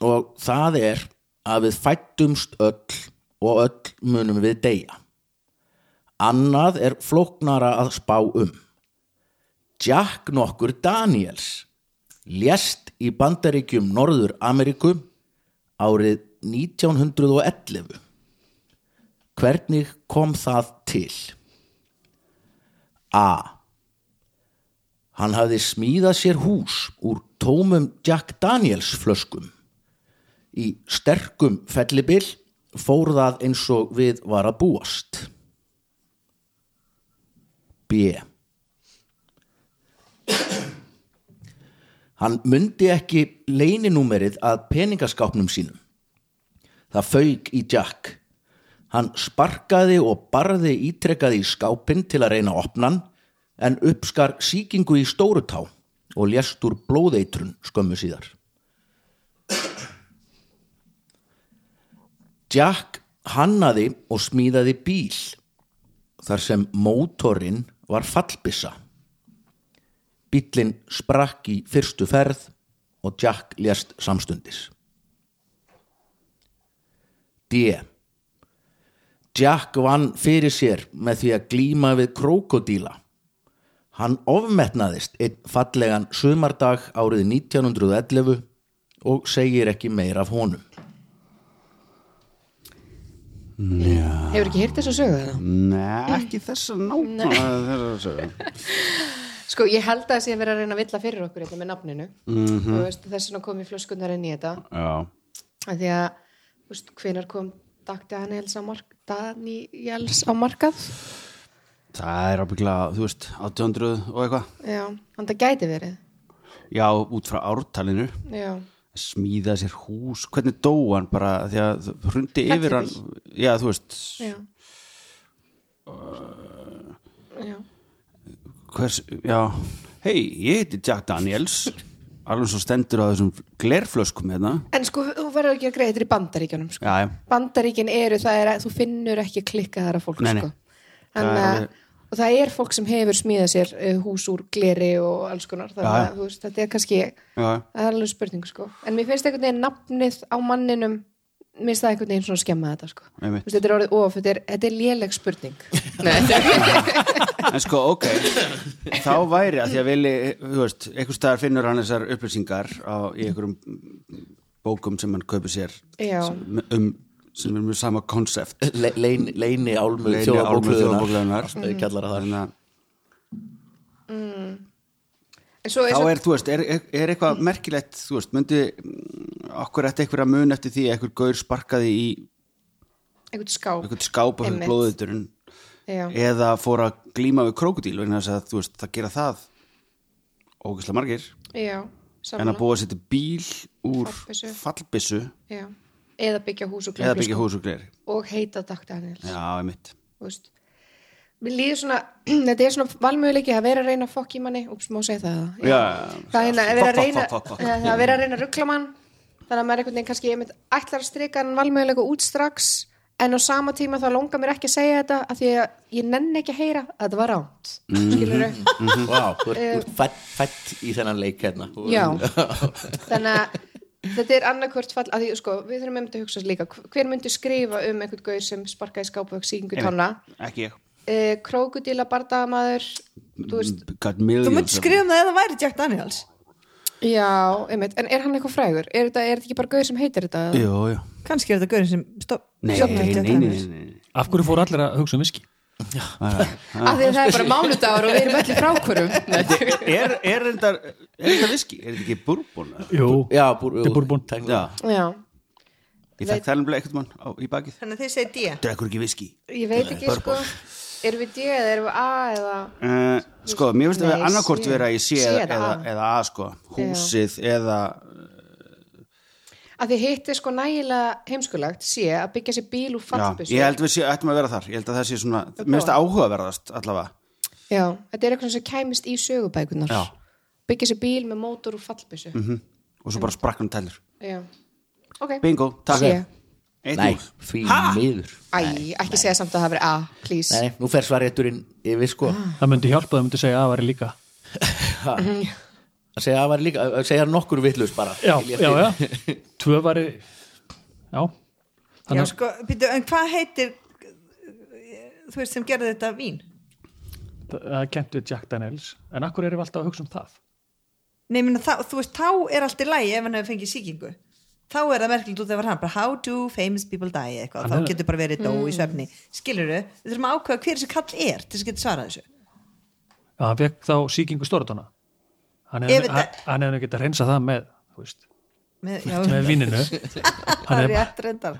og það er að við fættumst öll og öll munum við deyja. Annað er flóknara að spá um. Jack nokkur Daniels lést í bandaríkjum Norður Ameríku árið 1911 hvernig kom það til? A. Hann hafði smíðað sér hús úr tómum Jack Daniels flöskum. Í sterkum fellibil fór það eins og við var að búast. B. Hann myndi ekki leyninúmerið að peningaskápnum sínum. Það fauk í Jack. Hann sparkaði og barði ítrekkaði í skápinn til að reyna að opna hann en uppskar sýkingu í stórutá og lést úr blóðeitrun skömmu síðar. Jack hannaði og smíðaði bíl þar sem mótorinn var fallbissa. Bíllinn sprakk í fyrstu ferð og Jack lést samstundis. D. Jack vann fyrir sér með því að glíma við krókodíla. Hann ofmetnaðist einn fallegan sumardag árið 1911 og segir ekki meir af honum. Hefur ekki heyrt þess að sögu það? Nei, ekki þess að nákvæmlega að Sko, ég held að það sé að vera að reyna að villa fyrir okkur þetta með nafninu Mhm. og veist, þess vegna kom í flöskunnar inn í þetta Já, af því að, þú veist, hvenar kom Dag Daniels á, mark, Daniels á markað. Það er ábygglega, þú veist, 1800 og eitthvað. Já, hann það gæti verið. Já, út frá ártalinu. Já, smíða sér hús, hvernig dó hann bara því að hrundi yfir hann? Já, þú veist, já. Já, hvers, já. Hei, ég heiti Jack Daniels alveg svo stendur á þessum glerflöskum hérna en sko, þú verður ekki að greiða þetta í bandaríkjunum sko. Já, já, Bandaríkin eru, það er að þú finnur ekki klikkaðara fólk Nei, nei. sko. Þannig Það er að alveg- og það er fólk sem hefur smíðað sér uh, hús úr gleri og alls konar þannig Já, já. að þú veist, þetta er kannski já, það er alveg spurning sko en mér finnst einhvern veginn nafnið á manninum mér finnst það einhvern veginn svona skemma þetta sko. Einmitt. Þú veist, þetta er orðið of, þetta er, þetta er léleg spurning. En sko, ok, þá væri að því að vilji, þú veist, einhver staðar finnur hann þessar upplýsingar á, í einhverjum bókum sem hann kaupir sér Já. sem, um, sem er með sama konsept. Le, leini, leini að en svo er þá svo er, þú veist, er, er, eitthvað merkilegt, þú veist, myndi mm, okkur eftir eitthvað að mun eftir því að einhver gaur sparkaði í einhvern skáp. einhvern skáp á fyrir blóðuturinn eða fór að glíma við krókudíl vegna þess að, þú veist, það gera það ógæslega margir. Já, en að búa að setja bíl úr fallbissu Já. eða byggja hús og hús og og heita Dag Daniels. Já, einmitt. Mér líður svona, þetta er svona valmöguleiki að vera að reyna fokk í manni. Úps, má segja það. Já, Það er hérna að vera að reyna að vera að reyna að ruggla mann Þannig að maður einhvern veginn kannski einmitt, ætlar að strika hann valmöguleika út strax en á sama tíma þá longar mér ekki að segja þetta af því að ég nenni ekki að heyra að þetta var ránt Mhm. skilur Vá, þú ert- þú ert fætt, í þennan leik hérna. Já, þannig að þetta er annarkvört fall að því, sko, við þurfum einmitt að hugsa líka, hver myndi skrifa um einhvern gaur sem sparkaði skápu og síkingu tanna ekki ég. Uh, krókudíla bardagamaður þú veist, Þú of- skrifa um það eða væri Jack Daniels já, einmitt en er hann eitthvað frægur? Er þetta, er þetta ekki bara gaur sem heitir þetta? Jú, jú Kannski er þetta gaurin sem stopp Nei, nei, nei, nei. Af hverju fóru allir að hugsa um viski? Af því að það er bara mánudagur og við erum í frákurum Er, er þetta viski? Er þetta ekki bourbon? eða? Jú, Já, Þetta er bourbon. Já, Já, ég fekk það nefnilega eitthvað mann á, í bakið Þannig að þið segir D Drekkur ekki viski ég veit ekki sko erum við D eða erum við A eða? Uh, Sko, mér finnst að vera annarkort vera í C eða, eða eða, A. sko. Húsið eða að þið hitti sko nægilega heimskulegt sé að byggja sér bíl úr Já, fallbissu ég held við sé, ættum að vera þar. Ég held að það sé svona, mér finnst það áhugaverðast allavega. Já, þetta er eitthvað sem kæmist í sögubækunar Já. byggja sér bíl með mótor úr fallbissu Mhm. og svo bara sprakk hann tælur Já, ok. Bingo, takk Nei, því miður. Æ, ekki segja samt að það veri A, please. Nei, nú fer svarétturinn yfir sko. Það myndi hjálpa það myndi segja að væri líka. Að segja að var líka, að segja nokkur vitlaus bara. Já, Skil ég já, eftir. já, tvö væri já. Já, þannig að sko, býtu, en hvað heitir þú veist sem gerði þetta vín? Það er kent við Jack Daniels. En akkur erum við alltaf að hugsa um það? Nei, minna, þá, þú veist, þá er allt í lægi ef hann hefur fengið sýkingu þá er það merkilegt út af hann bara how do famous people die? eitthvað, Hann þá getur bara verið dó í svefni. Skilur við þurfum að ákveða hver þessi kall er til þess að geta svarað þessu. Já, hann fekk þá síkingu stóratona. Hann Ef hefði hann hefði getað reynsa það með þú veist, með, já, með víninu það hann er rétt reyndar.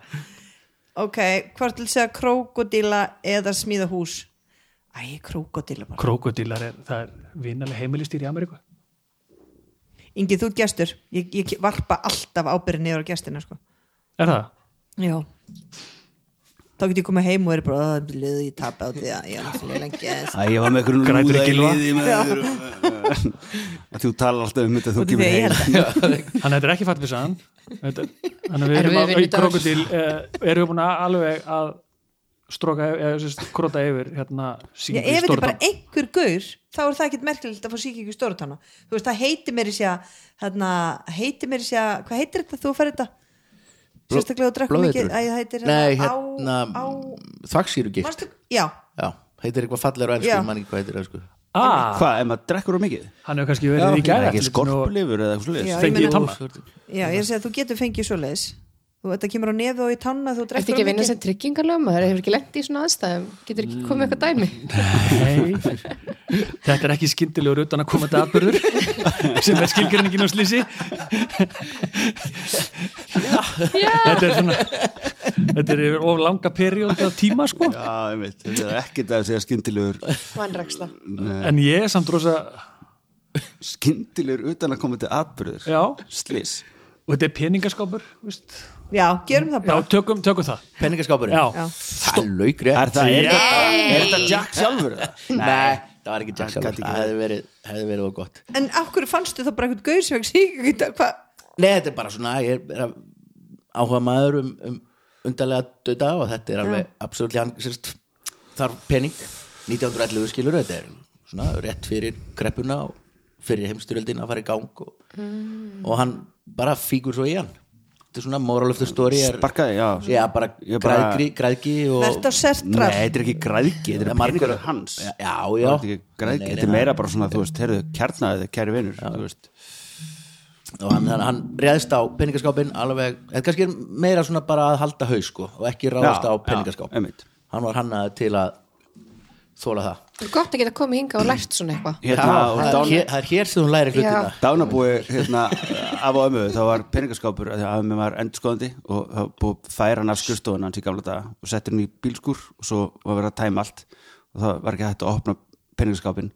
Ok, hvort til segja krókodíla eða smíða hús æ, krókodíla er, það er vinalega heimilistýr í Ameríku Ingi, þú ert gestur, ég, ég varpa alltaf ábyrði niður á gestina sko. er það? já þá get ég komið heim og er bara að liði ég tapa á því að ég er náttúrulega lengi að ég var með í í með öðru. að þú talar alltaf um þetta þú kemur heim held að hann þetta er ekki fatt við sann þannig að við Erum í vinnudagur? krokodíl eh, erum við búin að alveg að stróka eða krota yfir hérna Já, síkingu ef í þetta er bara einhver gaur þá er það ekkert merkilegt að fá síkingu í stóratána þú veist, það heitir mér í sé þarna, heitir mér í sé hvað heitir þetta, þú fær þetta? Sérstaklega heitir Nei, á, hérna manstu, já, Já, heitir eitthvað fallegur á Já. ennsku, mann ekki hvað heitir á ennsku ah, hvað, ef maður drekkur á mikið? Hann hefur kannski verið í gæða er ekki skorpulifur eða eitthvað Já, slúðis fengið í tanna já, ég er að segja að þú getur fengið svoleiðis þú, þetta kemur á nefi og í tanna þú Ertu drekkur ekki of að vinna sem tryggingarlögum það hefur ekki lent í svona aðstæðum? Getur ekki komið eitthvað dæmi? Nei, þetta er ekki skyndilegur utan að koma þetta aðbörður sem er skilgjörningin á slísi þetta er svona þetta er yfir of langa perjóð af tíma sko. Já, ég veit, þetta er ekkert að segja skyndilegur. Vanræksla. En ég er samt rosa skyndilegur utan að koma til atbyrður já, slis og þetta er peningaskápur veist? Já, gerum það já, bara. tökum, tökum það. Penningaskápurinn já, Já. Það er laugrétt er það, er þetta, er þetta Jack sjálfur? Eða? Nei, það var ekki Jack Það sjálfur. gat ekki Það hefði verið, hefði verið og gott. En af hverju fannstu þá bara eitthvað gaur sem í dag, hvað? Nei, þetta er bara svona Ég er að áhuga maður um, um undarlega döda og þetta er alveg absolutt hann sérst, þarf pening. 1911 skilur þetta er svona rétt fyrir kreppuna og fyrir heimstyrjöldin að fara í gang og, og hann bara fíkur svo í hann þetta er svona moral of the story er, sparkaði, já. Já, bara, bara- græðgi, græðgi og verðt á Nei, sertrar þetta er ekki græðgi, þetta er margur- hans. Já, já, já. er ekki græðgi, Nei, nei, þetta er nei, meira bara svona, þú veist, heyrðu, kjarnaðið, kæri veist, og hann, hann, hann réðst á peningaskápin alveg, þetta kannski er meira svona bara að halda haus sko og ekki ráðast á já, peningaskáp. einmitt. hann var hannaði til að þóla það. Það er gott að geta komið hinga og lært svona eitthvað. Hérna, Já, og það, er dán, hér, það er hér sem hún læri hlutina. Dánabúi hérna, af og ömmu, þá var peningaskápur af að ömmu var endurskoðandi og það búið að færa hann af skrifstofun hans í gamla daga og settir hann í bílskur og svo var verið að tæma allt og það var ekki hægt að opna peningaskápin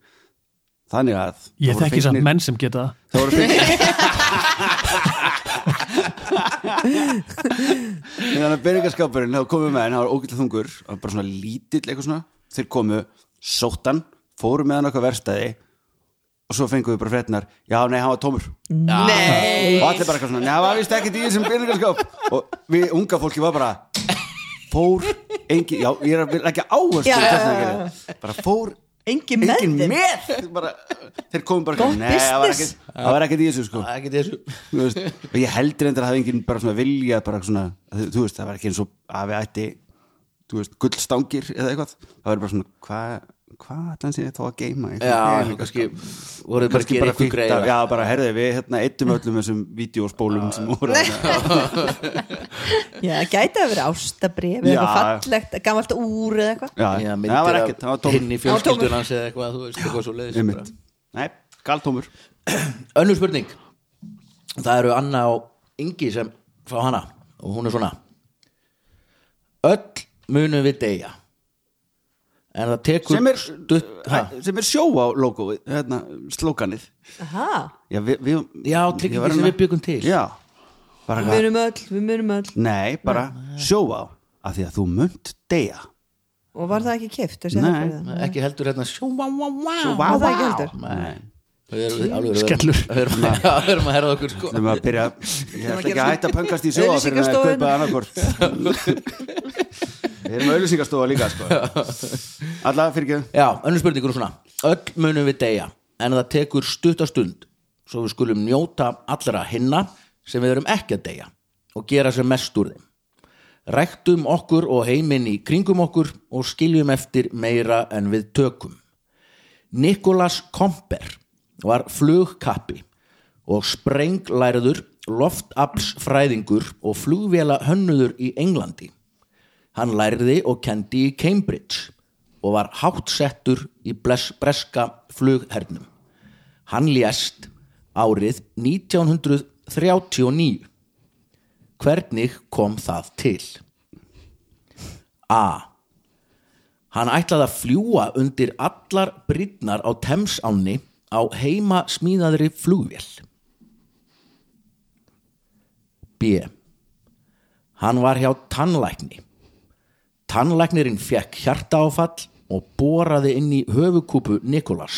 þannig að ég þekki samt menn sem geta það. Það voru fengnir þannig að peningaskápurinn þá komum við með hann, það var ógætlega þungur bara svona lítill eitthvað svona þeir komu, sóttan, fóru með hann okkur verstaði og svo fengum við bara fréttinar já, nei, hann var tómur. Nei, og allir bara eitthvað svona, það vist ekki í þessum peningaskáp og við unga fólki var bara fór engin, já, ég er að ekki áherslu bara fór engin með engin með bara, þeir komum bara Gott nei, það var ekkert- það var ekkert í þessu sko. Það og ég heldur endur að hafa enginn bara svona vilja bara svona, þú veist, það var ekki eins og að við ætti, veist, gullstangir eða eitthvað, það var bara svona hvað, hvað ætlan sé þá að geima já, kannski voruð bara að gera fínt greið já, bara herði við hérna eittum öllum þessum vídeospólum sem voru já, það gæti að vera ástabrif eitthvað fallegt, gammalt úr eða eitthvað. Já, það var ekkert, það var tómur. hinn í fjölskyldun hans eða eitthvað, þú veist, eitthvað svo leiðis nei, galtómur. Önnur spurning. Það eru Anna og Ingi sem fá hana og hún er svona. Öll munum við deyja. En það tekur sem er, stutt, sem er sjó á logoið, hérna, slókanið Aha. já, við, við, já, var sem hérna- við byggum til. Já, bara Við munum öll, við munum öll. Nei, bara sjóvá af því að þú munt deyja. Og var það ekki kift þessi Nei. herferð? ekki heldur hérna sjó, vá, vá, vá Sjó, Var það ekki heldur? Nei. Við erum- alveg- Skellur. Við erum að- við erum að herða okkur sko. Þegar maður byrja, ég ætla ekki að hætta að pöngast í sjóa fyrir að kaupa annarkort Við erum auðlýsingastofa líka sko. Alla fyrir ekki Já, önnur spurningur er svona. Öll munum við deyja En það tekur stuttastund Svo við skulum njóta allra hinna Sem við erum ekki að deyja Og gera sem mest úr þeim. Ræktum okkur og heiminn í kringum okkur Og skiljum eftir meira en við tökum. Nikolas Komper var flugkappi og sprenglærður loftapsfræðingur og flugvéla hönnuður í Englandi. Hann lærði og kendi í Cambridge og var háttsettur í bles, breska flughernum. Hann lést árið 1939. Hvernig kom það til? A. Hann ætlaði að fljúa undir allar brýtnar á Thames-ánni á heima smíðaðri flugvél. B. Hann var hjá tannlækni. Tannlæknirinn fekk hjartaáfall og boraði inn í höfukúpu Nikolas.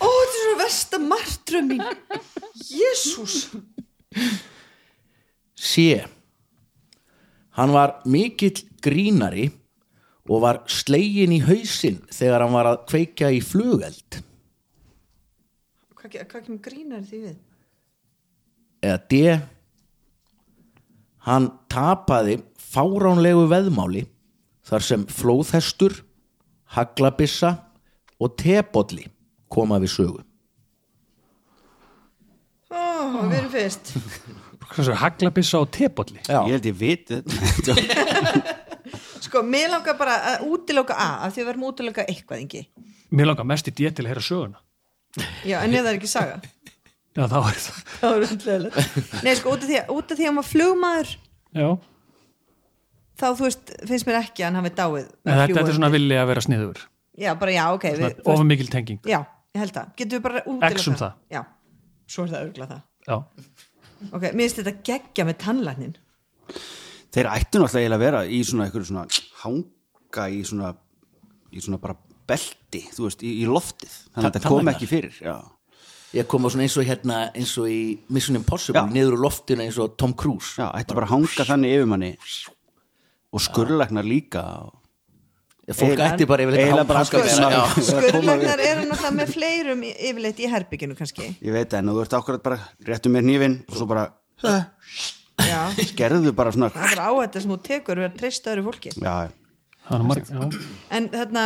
Ó, þetta er svo versta martröð mín Jésús C. Hann var mikill grínari og var slegin í hausinn þegar hann var að kveikja í flugeld. Hvað, hvað kemur grínar því við? eða D hann tapaði fáránlegu veðmáli þar sem flóðhestur haglabissa og tebolli koma við sögu. Ó, við erum fyrst. Hvað svo, haglabissa og tebolli Já, Ég held ég vit þetta. Sko, mér langar bara að útiloka A af því að við erum að útiloka eitthvað engi Mér langar mest í D til að heyra söguna. Já, en ef það er ekki saga. Já, þá er það. Það er undlega Nei, sko, út af því að, út af því að hann var flugmaður Já, þá, þú veist, finnst mér ekki að hann hafi dáið þetta, þetta er svona villi að vera sniður. Já, bara já, ok Ofan mikil tenging. Já, ég held það. Getum við bara útiloka X um það. Já, svo er það örgla það. Já, Ok, mér finnst þetta geggja með tannlæknin. Þeir ættu náttúrulega að vera í svona einhverju svona hanga í svona í svona bara belti þú veist, í, í loftið. Þannig að þetta kom ekki fyrir já. ég kom á svona eins og hérna eins og í Mission Impossible Já. niður úr loftinu eins og Tom Cruise. Já, ættu bara að hanga þannig yfir manni og skurlæknar líka. Ég, fólk ætti bara já. Skurðlæknar eru náttúrulega með fleirum yfirleitt í herbygginu kannski. Ég veit en þú ert akkurat bara réttu með nýfin og svo bara Já, gerðu bara svona það er bara á þetta sem þú tekur við að treysta öðru fólki. Já, er Já, En þarna,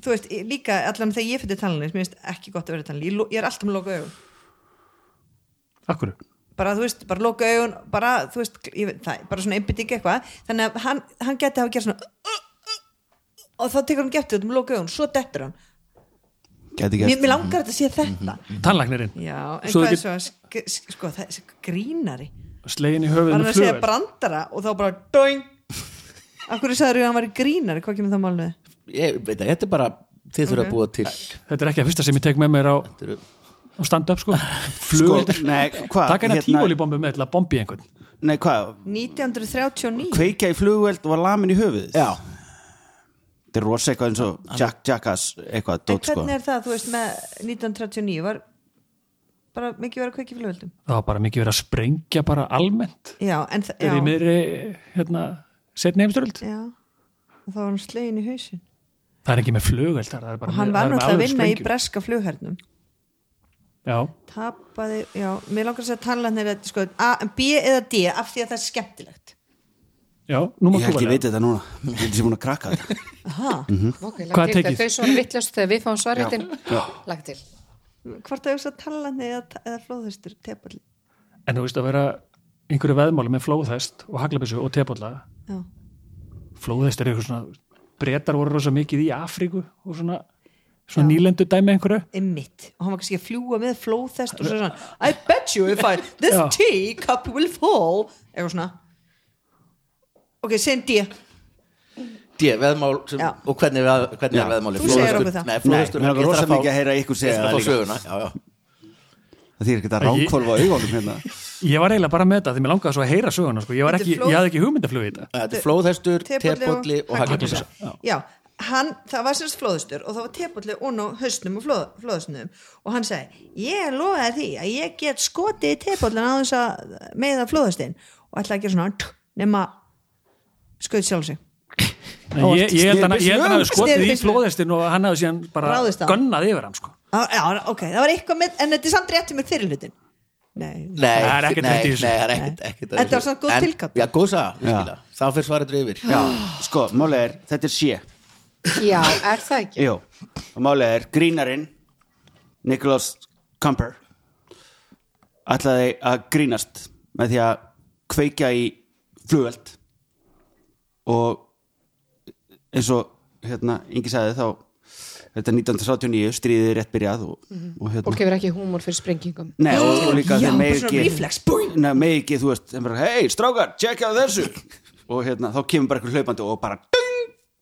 þú veist, líka allan þegar ég fyrir tannlæknis, mér finnst ekki gott að vera tannlæknis ég, er alltaf með loka augun. Akkur bara þú veist, bara loka augun bara, þú veist, ég, veit það, bara svona einbytting eitthvað, þannig að hann, hann geti hafa gert svona og þá tekur hann geftið út um loka augun, svo dettur hann. Geti mér, gert. Mér langar þetta að sé þetta. Tannlæknirinn, já, en Svo hvað er svo að sk sk sko, það er grínari. Slegin í höfuð var hann með að segja brandara og þá bara doing Akkur sagður að hann var grínari, hvað kemur það málnið? ég veit að þetta er bara þið þurfa að búa til. Þetta er ekki að fyrsta sem ég tek með mér á, Eru- á stand-up sko. Sko, nei, hvað Takk hérna tífólibombu með til að bombi einhvern. Nei, hvað, 1939 kveikja í flugveld og var lamin í höfuð já, þetta er rosa eitthvað eins og Jack Jackass eitthvað En dót sko. hvernig er það, þú veist, með 1939 var bara mikið verið að kveiki flugveldum? Það var bara mikið verið að sprengja bara almennt. Já, en það, Er í miðri, hérna, setni heimstöld já og þá var hann slegin í hausin Það er ekki með flugveld það er bara og hann með- var það náttúrulega að vinna í breska flughernum Já, tapaði, já, mér langar að segja tannlæknir að, sko, A, B eða D af því að það er skemmtilegt. Já, nú ég velja. veit þetta núna. Ég ég sé búin að krakka þetta. Aha, Ok, Hvað lagt til? tekið? þegar þau svona vittlust þegar við fáum svarréttin. Lagt til. Hvort að hugsa tannlæknir eða, eða flóðhestur tepalli En þú veist að vera einhverju veðmáli með flóðhest og haglabissu og tebolla. Já, Flóðhest er eitthvað svona Bretar voru rosa mikið í Afríku og svona, svona nýlendu dæmi einhverju? Emmitt og hann var kannski að fljúa með flóðhest og svo svona I bet you if I, this Já. teacup will fall. Eitthvað svona. Ok, segjum D D, veðmál sem, Já. og hvernig, veð, hvernig er veðmáli Þú segir okkur það. Nei, Nei, flóðhestur mér ég þarf rosa mikið að heyra ykkur segja ég þarf það að fá líka. söguna. Já, já. það þýr ekki að ránkvolfa augunum hérna. Ég var eiginlega bara með þetta því mér langaði svo að heyra söguna sko. ég, var Þetta er ekki, flóð- ég hafði ekki hugmyndaflug í þetta. Þetta er flóðhestur, Tebolli og tepolli og haglabissa já, hann, það var semst flóðustur og það var tepolli og á hausnum og flóð, flóðusnum og hann segi, ég lofaði því að ég get skotið í tepollin á þess að meða flóðustin og ætla að gera svona nema skoðið sjálf sig. Nei, ég, ég held að hann- ég held að hann hafi skotið í flóðhestin og hann hafi síðan bara gönnað yfir hann sko. Á- já, ok, það var eitthvað með en þetta er samt rétt um mér fyrir hlutin nei, Nei, Það er ekkert þessu. nei, það er ekkert, ekkert Þetta var samt góð tilgáta. Já, góð skilja Þá fyrir svarið yfir. Já, sko, málega er, þetta er sé Já, er það ekki? Jú, og málega er grínarinn Nicholas Camper ætlaði að grínast með því að kveikja í flugveld. Og eins og hérna, Ingi sagði þá þetta er 1939, stríðið er rétt byrjað og, og hérna Fólk hefur ekki húmor fyrir sprengingum Nei, og, og líka Já, þeir megi bara svona ekki reflex, boing. Nei, megi ekki, þú veist, hei, strákar, tjekka þessu. Og hérna, þá kemur bara eitthvað hlaupandi og bara,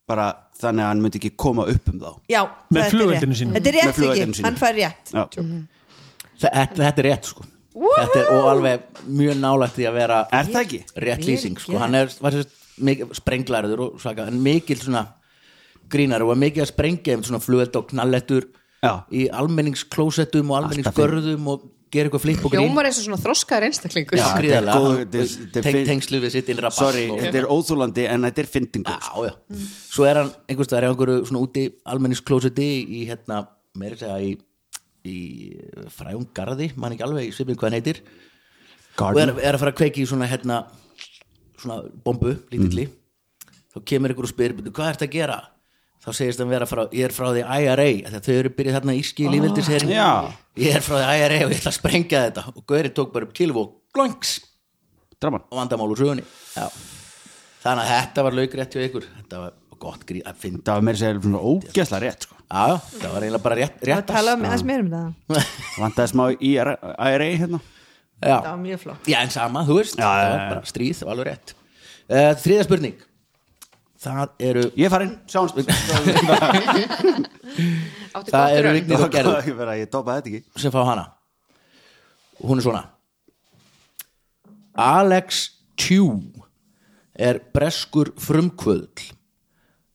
bara þannig að hann myndi ekki koma upp um þá. Já, Með rétt. sínu. þetta er rétt ekki, hann fær rétt. Já, Þetta, þetta er rétt sko. Þetta er, og alveg mjög nálægt því að vera er það ekki? rétt lýsing sko. hann er var sérst, mikið, sprenglarður og svaka, en mikil svona grínar og var mikið að sprengja um svona flugeld og knallettur Já. í almenningsklósettum og almenningsgörðum og gera eitthvað flip og grín Hljómar eins og svona þroskaður einstaklingur. Er er- er tengslu við sitt Sorry, þetta er óþúlandi en þetta er fyndingur Já, já. Svo er hann einhvers staðar í einhverju svona úti almenningsklósetti í hérna, meira að segja í, í fræjum garði, man ekki alveg svipin hvað hann heitir. Og er, er að fara að kveiki í svona hérna svona bombu, lítilli. Þá kemur einhver og spyr, "Bíddu, hvað ertu að gera? Þá segist hann vera frá, ég er frá því IRA þegar þau eru byrjað þarna íski í lífveldisherin já. ég er frá því IRA og ég ætla að sprengja þetta. Og Gauri tók bara upp kilf og Draman og vandamál úr sögunni. Já. þannig að þetta var laukrétt hjá ykkur. Þetta var gott grí að finna Það var meira að segja svona ógeðslega rétt sko. já, já, það var eiginlega bara rétt, það rétt tala um aðeins meira um það. Vantaði smá í IRA hérna. Já. það var mjög flott. Já, en sama, þú veist. Já, það var bara stríð, það var alveg rétt. Uh, þriða spurning það eru Ég farin, sjáumst. Átti það eru vignir og gerður Ég vera, ég topaði þetta ekki. Sem fá hana. Hún er svona. Alex Chew er breskur frumkvöðl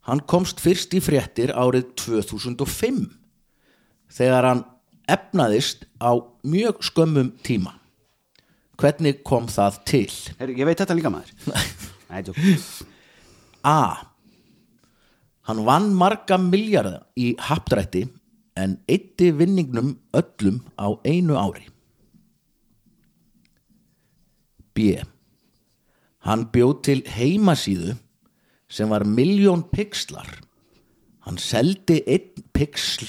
hann komst fyrst í fréttir árið 2005 þegar hann efnaðist á mjög skömmum tíma. Hvernig kom það til? Heru, Ég veit þetta líka maður. Nei, tjók A hann vann marga miljarda í hapdrætti en eitti vinningnum öllum á einu ári B. Hann bjóð til heimasíðu sem var miljón pixlar. Hann seldi einn pixl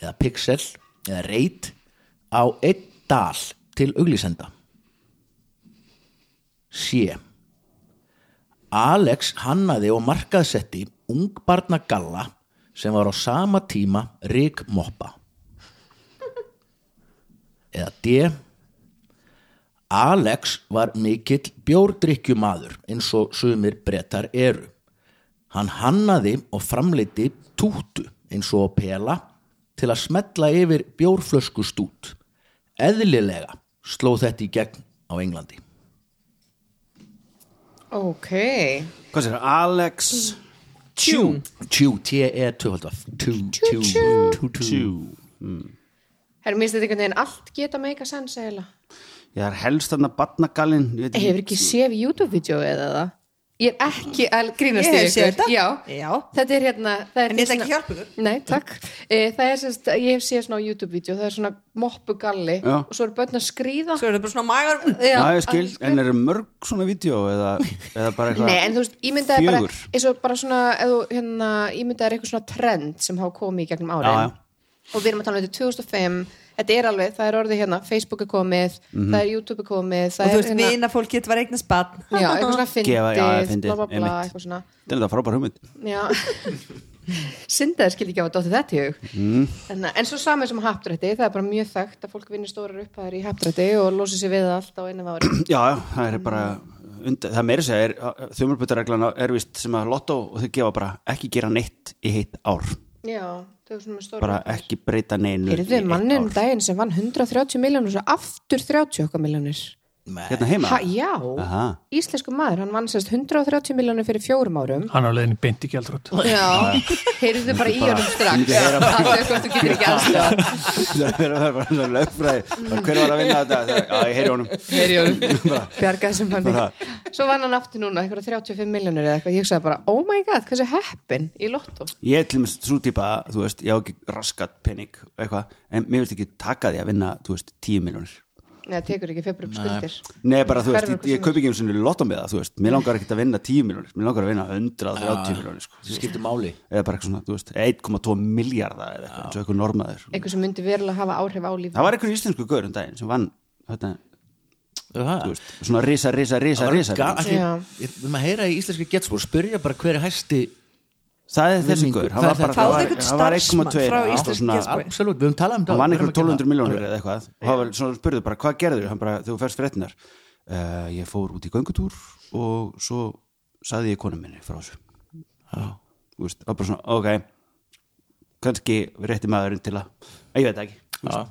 eða pixel eða reit á einn dal til auglýsenda. C. Alex hannaði og markaðsetti ungbarna galla sem var á sama tíma Rik Moppa. Eða D. Alex var mikill bjórdrykkjumadur eins og sumir brettar eru. Hann hannaði og framleiti tútu eins og pela til að smetla yfir bjórflöskustút. Eðlilega sló þetta í gegn á Englandi. Ok. Hvað sér, Alex? Tune Tjú, T-E-2 Tjú, tjú, tjú, tjú. Herra, minnst þetta einhvern veginn allt geta meika sens eiginlega? Ég er helst þarna barnagallin ég veit Hefur ekki séð YouTube-vídeó eða það? Ég er ekki að grínast Ég í hef séð ykkur þetta. Já. Já. Þetta er hérna er En ég ætla ekki að hjálpa ykkur. Nei, takk e, Það er sérst, ég hef séð svona á YouTube-vídeó Það er svona moppugalli Já. og svo eru börn að skríða svo er það bara svona magar Já, ég skil, en eru mörg svona vídeo eða, eða bara eitthvað Nei, en þú veist, ímyndaði bara Fjögur. eins og bara svona, ef þú hérna ímyndaði eitthvað svona trend sem hafa komið í gegnum árin og við erum að tala um þetta 2005 þetta er alveg, það er orðið hérna Facebook er komið, Mhm. það er YouTube er komið og það þú er veist, hérna, vina fólk getur var eignar spann já, eitthvað svona fyndið, Gefa- já, já, fyndið, bla bla bla, einmitt. eitthvað svona. Þetta er þetta frábær hugmynd. Já. Syndaði skildi ekki á að dótti þetta í hug. Mm. en, en svo samið sem hapdrætti það er bara mjög þekkt að fólk vinnir stórar upphæðar í hapdrætti og losi sér við það allt á einu ári. Já, já, það er bara undir, það meiri segja er þjómarbutareglana er vist sem að lotto og þau gefa bara ekki gera neitt í heitt ár já, bara ekki breyta neinu Heyrðu í eitt mannin um daginn sem vann 130 miljónur og svo aftur 30 okkar miljónir. Hérna heima? Ha, já, Aha. íslensku maður hann vann sérst 130 miljónir fyrir fjórum árum. Hann á leiðinni beint í gjaldrótt já, heyrðu bara í honum strax. að þau hvort þú getur ekki aðstöða það. Er bara lögfræði. Hver var að vinna þetta? Það- já, ég heyri honum. Heyri í honum, bjarga þessum manni Bara- svo vann hann aftur núna, eitthvað 35 miljónir eða eitthvað, ég hugsaði bara, oh my god, hversu heppin í lottó ég er til og með svo típa þú veist, ég á ekki raskat penning eitthvað, en mér veist ekki taka því að vinna þú veist, 10 miljónir neða, tekur ekki februar upp skuldir? Nei, bara þú veist, ég, ég kaup ekki eins og lottum með það, þú veist, mér langar ekki að vinna 10 miljónir, mér langar að vinna 130 miljónir sko. það skiptir máli. Eða bara eitthvað svona, þú veist, 1,2 miljardar eða eitthvað, eins og eitthvað normaður eitthvað sem myndi verulega hafa áhrif á líf það var eitthvað íslensku gaur um daginn sem vann þetta, það? þú veist, svona risa, risa, risa, risa Já. við að heyra í íslenski getspór spyrja bara hver er hæsti það er þessi gaur, Það var bara Fáðu var- einhvern hann var starfsmann 1,2 frá já, íslensku svona- getspói. absolutt, við höfum talað um það hann vann að 1200 gera- miljónir eða eitthvað. Og hann var svona spurði bara, hvað gerður hann bara, þegar þú ferst fréttinar uh, ég fór út í göngutúr og svo saði ég konu minni frá þessu. Og bara svona, ok kannski rétti maðurinn til að ég veit það ekki Já.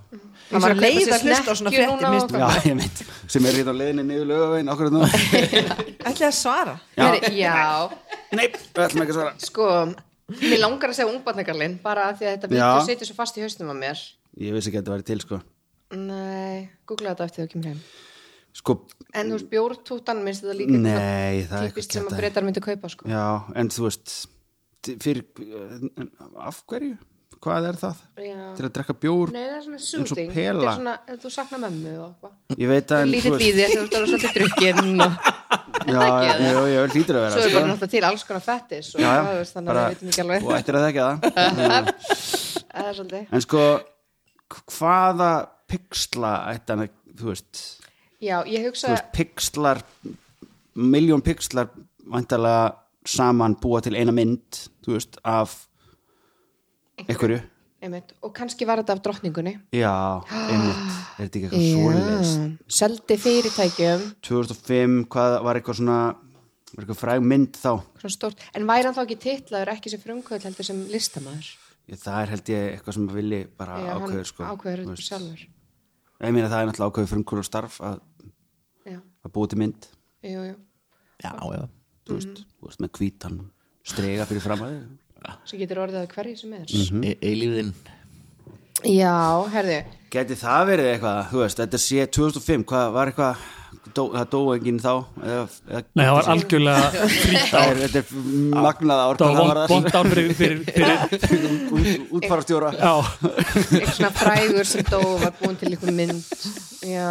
Ég var leið að hlusta á svona veit, sem er hérna á leiðinni niður lögavegin okkur nú ætli að svara? Já. Já, nei, ætlum ekki að svara. Sko mér langar að segja ungbarnagarlinn bara af því að þetta vídeo setur svo fast í haustum á mér. Ég vissi ekki að þetta væri til, sko. Nei, googla þetta eftir þú kemur heim. Sko, en þú veist bjórtútan minnst þetta líka nei, það er típist eitthvað sem að breytar myndi kaupa sko. Já, en þú veist fyrir, eh, af hverju hvað er það? Já. til að drekka bjór Nei, það er svona soothing Þetta er svona, þú saknar mömmu og eitthvað. Ég veit að þú Lítið veist- í þér, þú veist, það er svolítið drukkinn og já, já, já, hlýtur að vera svo er sko. bara náttúrulega til alls konar fettis og það, veist, þannig að við veitum ekki alveg. og ættir að það. Það er svolítið. En sko hvaða pixla ætti hann að, þú veist Já, ég þú hugsa pixlar miljón pixlar vantarlega saman búa til eina mynd þú veist, af einhverju? Einmitt, og kannski var þetta af drottningunni. Já, einmitt, er þetta ekki eitthvað svoleiðist Seldi fyrirtækjum. 2005, hvað var eitthvað svona var eitthvað fræg mynd þá? En væri hann þá ekki titlaður ekki sem frumkvöld heldur sem listamaður? Ég, það er held ég eitthvað sem villi bara Já, ákveður sko. ákveður sjálfur. Ég meina það er náttúrulega ákveður frumkvöður starf að, Já, að búa til mynd. Jú, jú. Já, já. þú veist, þú veist með hvítan strega fyrir fram að þig sem getur orðið að hverju sem er. Mhm. E eilíðin Já, herðu. Geti það verið eitthvað, þú veist, þetta sé 2005, hvað var eitthvað, dó, það dó enginn þá, eða, eða Nei, það var algjörlega frýtt er, þetta er magnað ár, Það var vond ár fyrir, fyrir, fyrir útfarastjóra. Já, eitthvað svona frægur sem dó var búin til einhver mynd. Býða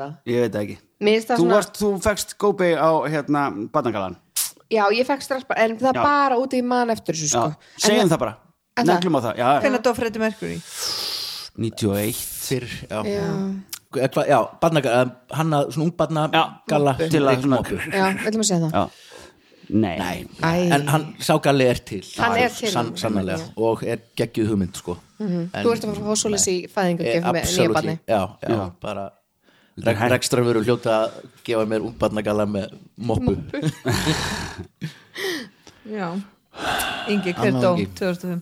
það ég veit ekki. Þú, svona, varst, þú fegst gópi á hérna badnagalan. Já, ég fekk strax bara, en það Já. bara út í mann eftir þessu sko. Segjum það bara, neglum á það, já, hvernig dó Freddy Mercury? 91. fyrr, já, Já, já. Hva, já barnaga, hann að svona ungbarna galla til að svona- Moppu. já, við ætlum að segja það? Já, nei, Æ. en hann sá galli er til. Hann er til. Sann, sannarlega. Og er geggjuð hugmynd sko. En, Þú ert að fara að fá svoleiðis í eh, nýja absolutely, barni já, já, Já. bara Þetta er rek, hægt. Rekstra veru hljóta að gefa mér ungbarnagalla með moppu já Ingi, hver Annað dó ekki. 2005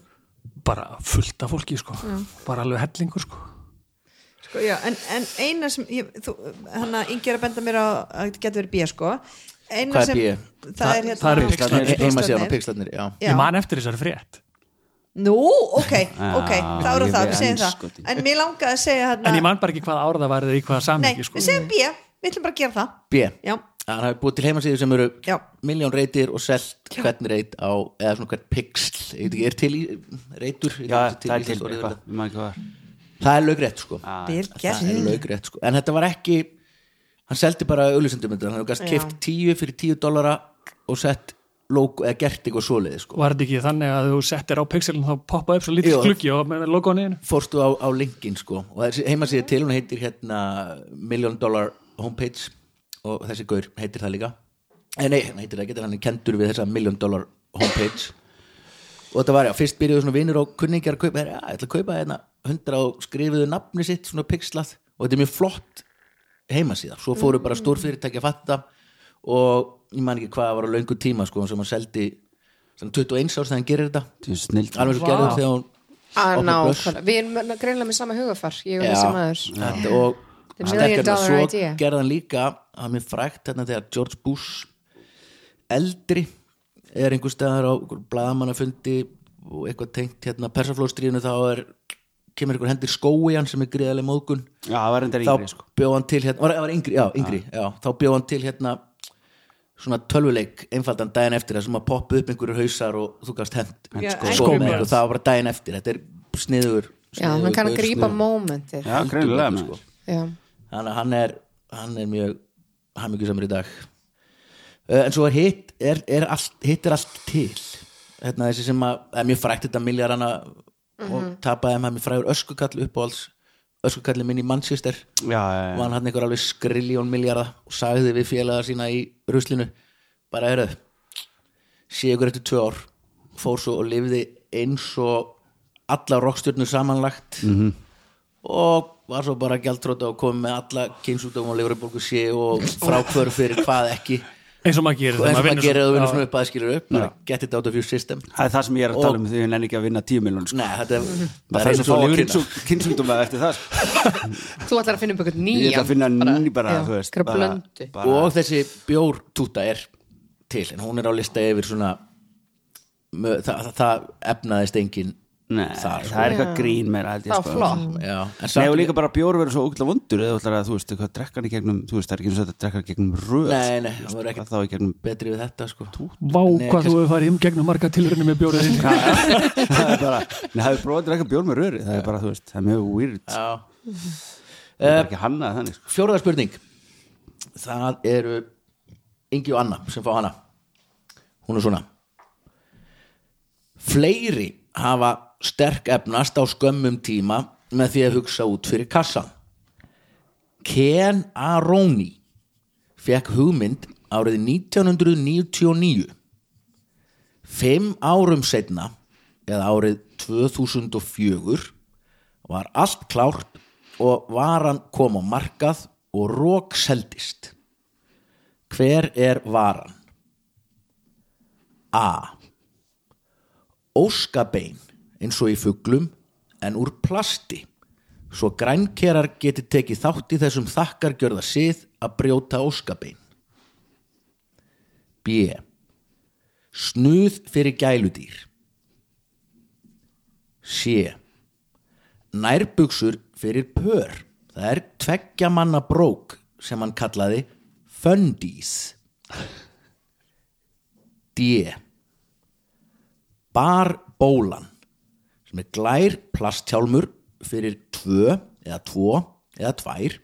bara fullt af fólki sko. bara alveg hellingur sko. sko, já, en, en eina sem ég, þú, hann að Ingi er að benda mér á að þetta getur verið bíja sko eina Hvað er sem, BÍ? það er hérna það. He- heima síðan á já. Já. Ég man eftir þessari frétt Nú, ok, ok, þá eru það, við segjum það andskotinn. En mér langaði að segja hérna En ég man bara ekki hvað ár það var eða í hvað Nei, samhengi sko. við segjum bíja, við ætlum bara að gera það B Já, hann hafi búið til heimasíðu sem eru Já. miljón reytir og selt hvern reyt á eða svona hvern pixl ég veit ekki, er til í reytur já, það er til eitthvað, ég man ekki hvað það. það er lögrétt sko vel það gert er lögrétt sko en þetta var ekki hann seldi bara auðlýsendum þetta hann hefur gæst Já. keift tíu fyrir tíu dollara og sett logo eða gert eitthvað svoleiði sko. Var þetta ekki þannig að þú settir á pixelin þá poppaði upp svo lítið klukki og með logoðinu fórstu á, á linkin sko. Og heimasíða til hún heitir hérna million dollar homepage og þessi gaur heitir það líka. En nei, hann heitir það ekki, hann er kendur við þessa million dollar homepage. Og þetta var já, fyrst byrjuðu svona vinir og kunningjar að kaupa, já, ég ætla að kaupa hérna hundra og skrifuðu nafni sitt svona pixlað. Og þetta er mjög flott heimasíða, svo fóru bara stór fyrirtæki að fatta og ég man ekki hvað var á löngu tíma sko sem hann seldi svona 21 árs þegar hann gerir þetta. Alveg svo gerður þegar hún blöss. við erum greinlega með sama hugafar ég og þessi maður. Þetta, og svo gerði hann líka að mér frækt hérna þegar George Bush eldri er einhver staðar á bladamannafundi og eitthvað tengt hérna persaflóðstríðinu þá er kemur einhver hendir skói hann sem er gríðarlega móðgun. Já, það var þá yngri sko. bjóð hann til hérna, var, var yngri, já, yngri já. þá bjóð hann til hérna svona tölvuleik einfaldan daginn eftir það sem að poppa upp einhverju hausar og þú gast hent. Já, sko, Angry skómi Birds. og það var bara daginn eftir. Þetta er sniður Já, hann kann að grípa momentið Já, greinilega sko. Já, þannig að hann er hann er mjög hann er mjög samur í dag. Uh, en svo er hitt er, er allt, hitt er allt til. Hérna þessi sem að er mjög frækt þetta miljarana og tapaði hann mjög frægur öskukall upp á alls öskukallin minn í Manchester. Já, og hann hann einhver alveg skriljón miljarda og sagði við félaga sína í ruslinu bara eru sé ykkur eftir tvö ár. Fór svo og lifði eins og alla rockstjörnur samanlagt -hmm. og var svo bara gjaldtróta og komið með alla kynsútum og lifuribólgu sé og frákvör fyrir hvað ekki eins og maður gerir og eins og maður gerir að vinna Já. svona upp aðskilur upp bara get it out of your system Það er það sem ég er að Og- tala um því ég nenni ekki að vinna 10 miljón sko. Nei, þetta er, Það er eins og og lifurina. kynnsjúkdóma eftir það sko. þú ætlar að finna upp eitthvað Ég nýjan ætla að finna ný bara, já, veist bara- bara- og þessi bjórtúta er til en hún er á lista yfir svona það, það, það efnaðist engin Nei, þar, sko. það er eitthvað grín meira Það sko. er flott. Já, en Nei, og líka bara bjór verður svo ógætla vondur eða þú ætlar að, þú veist, eitthvað drekkan í gegnum þú veist, það er ekki eins og þetta drekkan í gegnum röð. Nei, nei, það verður ekkert þá í gegnum betri við þetta sko. Vá, Nei, hvað þú hefur farið um gegnum marga tilrunni með bjórið þinn það er bara, nei, það er prófað að drekka bjór með röri það er bara, þú veist, það er mjög weird. Það er ekki hannað þannig, sko. Fjóraða spurning. Það eru Ingi og Anna sem fá hana. Hún er svona. Fleiri hafa sterk efnast á skömmum tíma með því að hugsa út fyrir kassan Ken Aroni fekk hugmynd árið 1999 Fimm árum setna eða árið 2004 var allt klárt og varan kom á markað og rók seldist. Hver er varan? A. Óskabein eins og í fuglum en úr plasti svo grænkerar geti tekið þátt í þessum þakkargjörða sið að brjóta óskabein. B. Snuð fyrir gæludýr. C. Nærbuxur fyrir pör. Það er tveggja manna brók sem hann kallaði Fundies. D. Barbólan sem er glær plasthjálmur fyrir tvö eða tvo eða tvær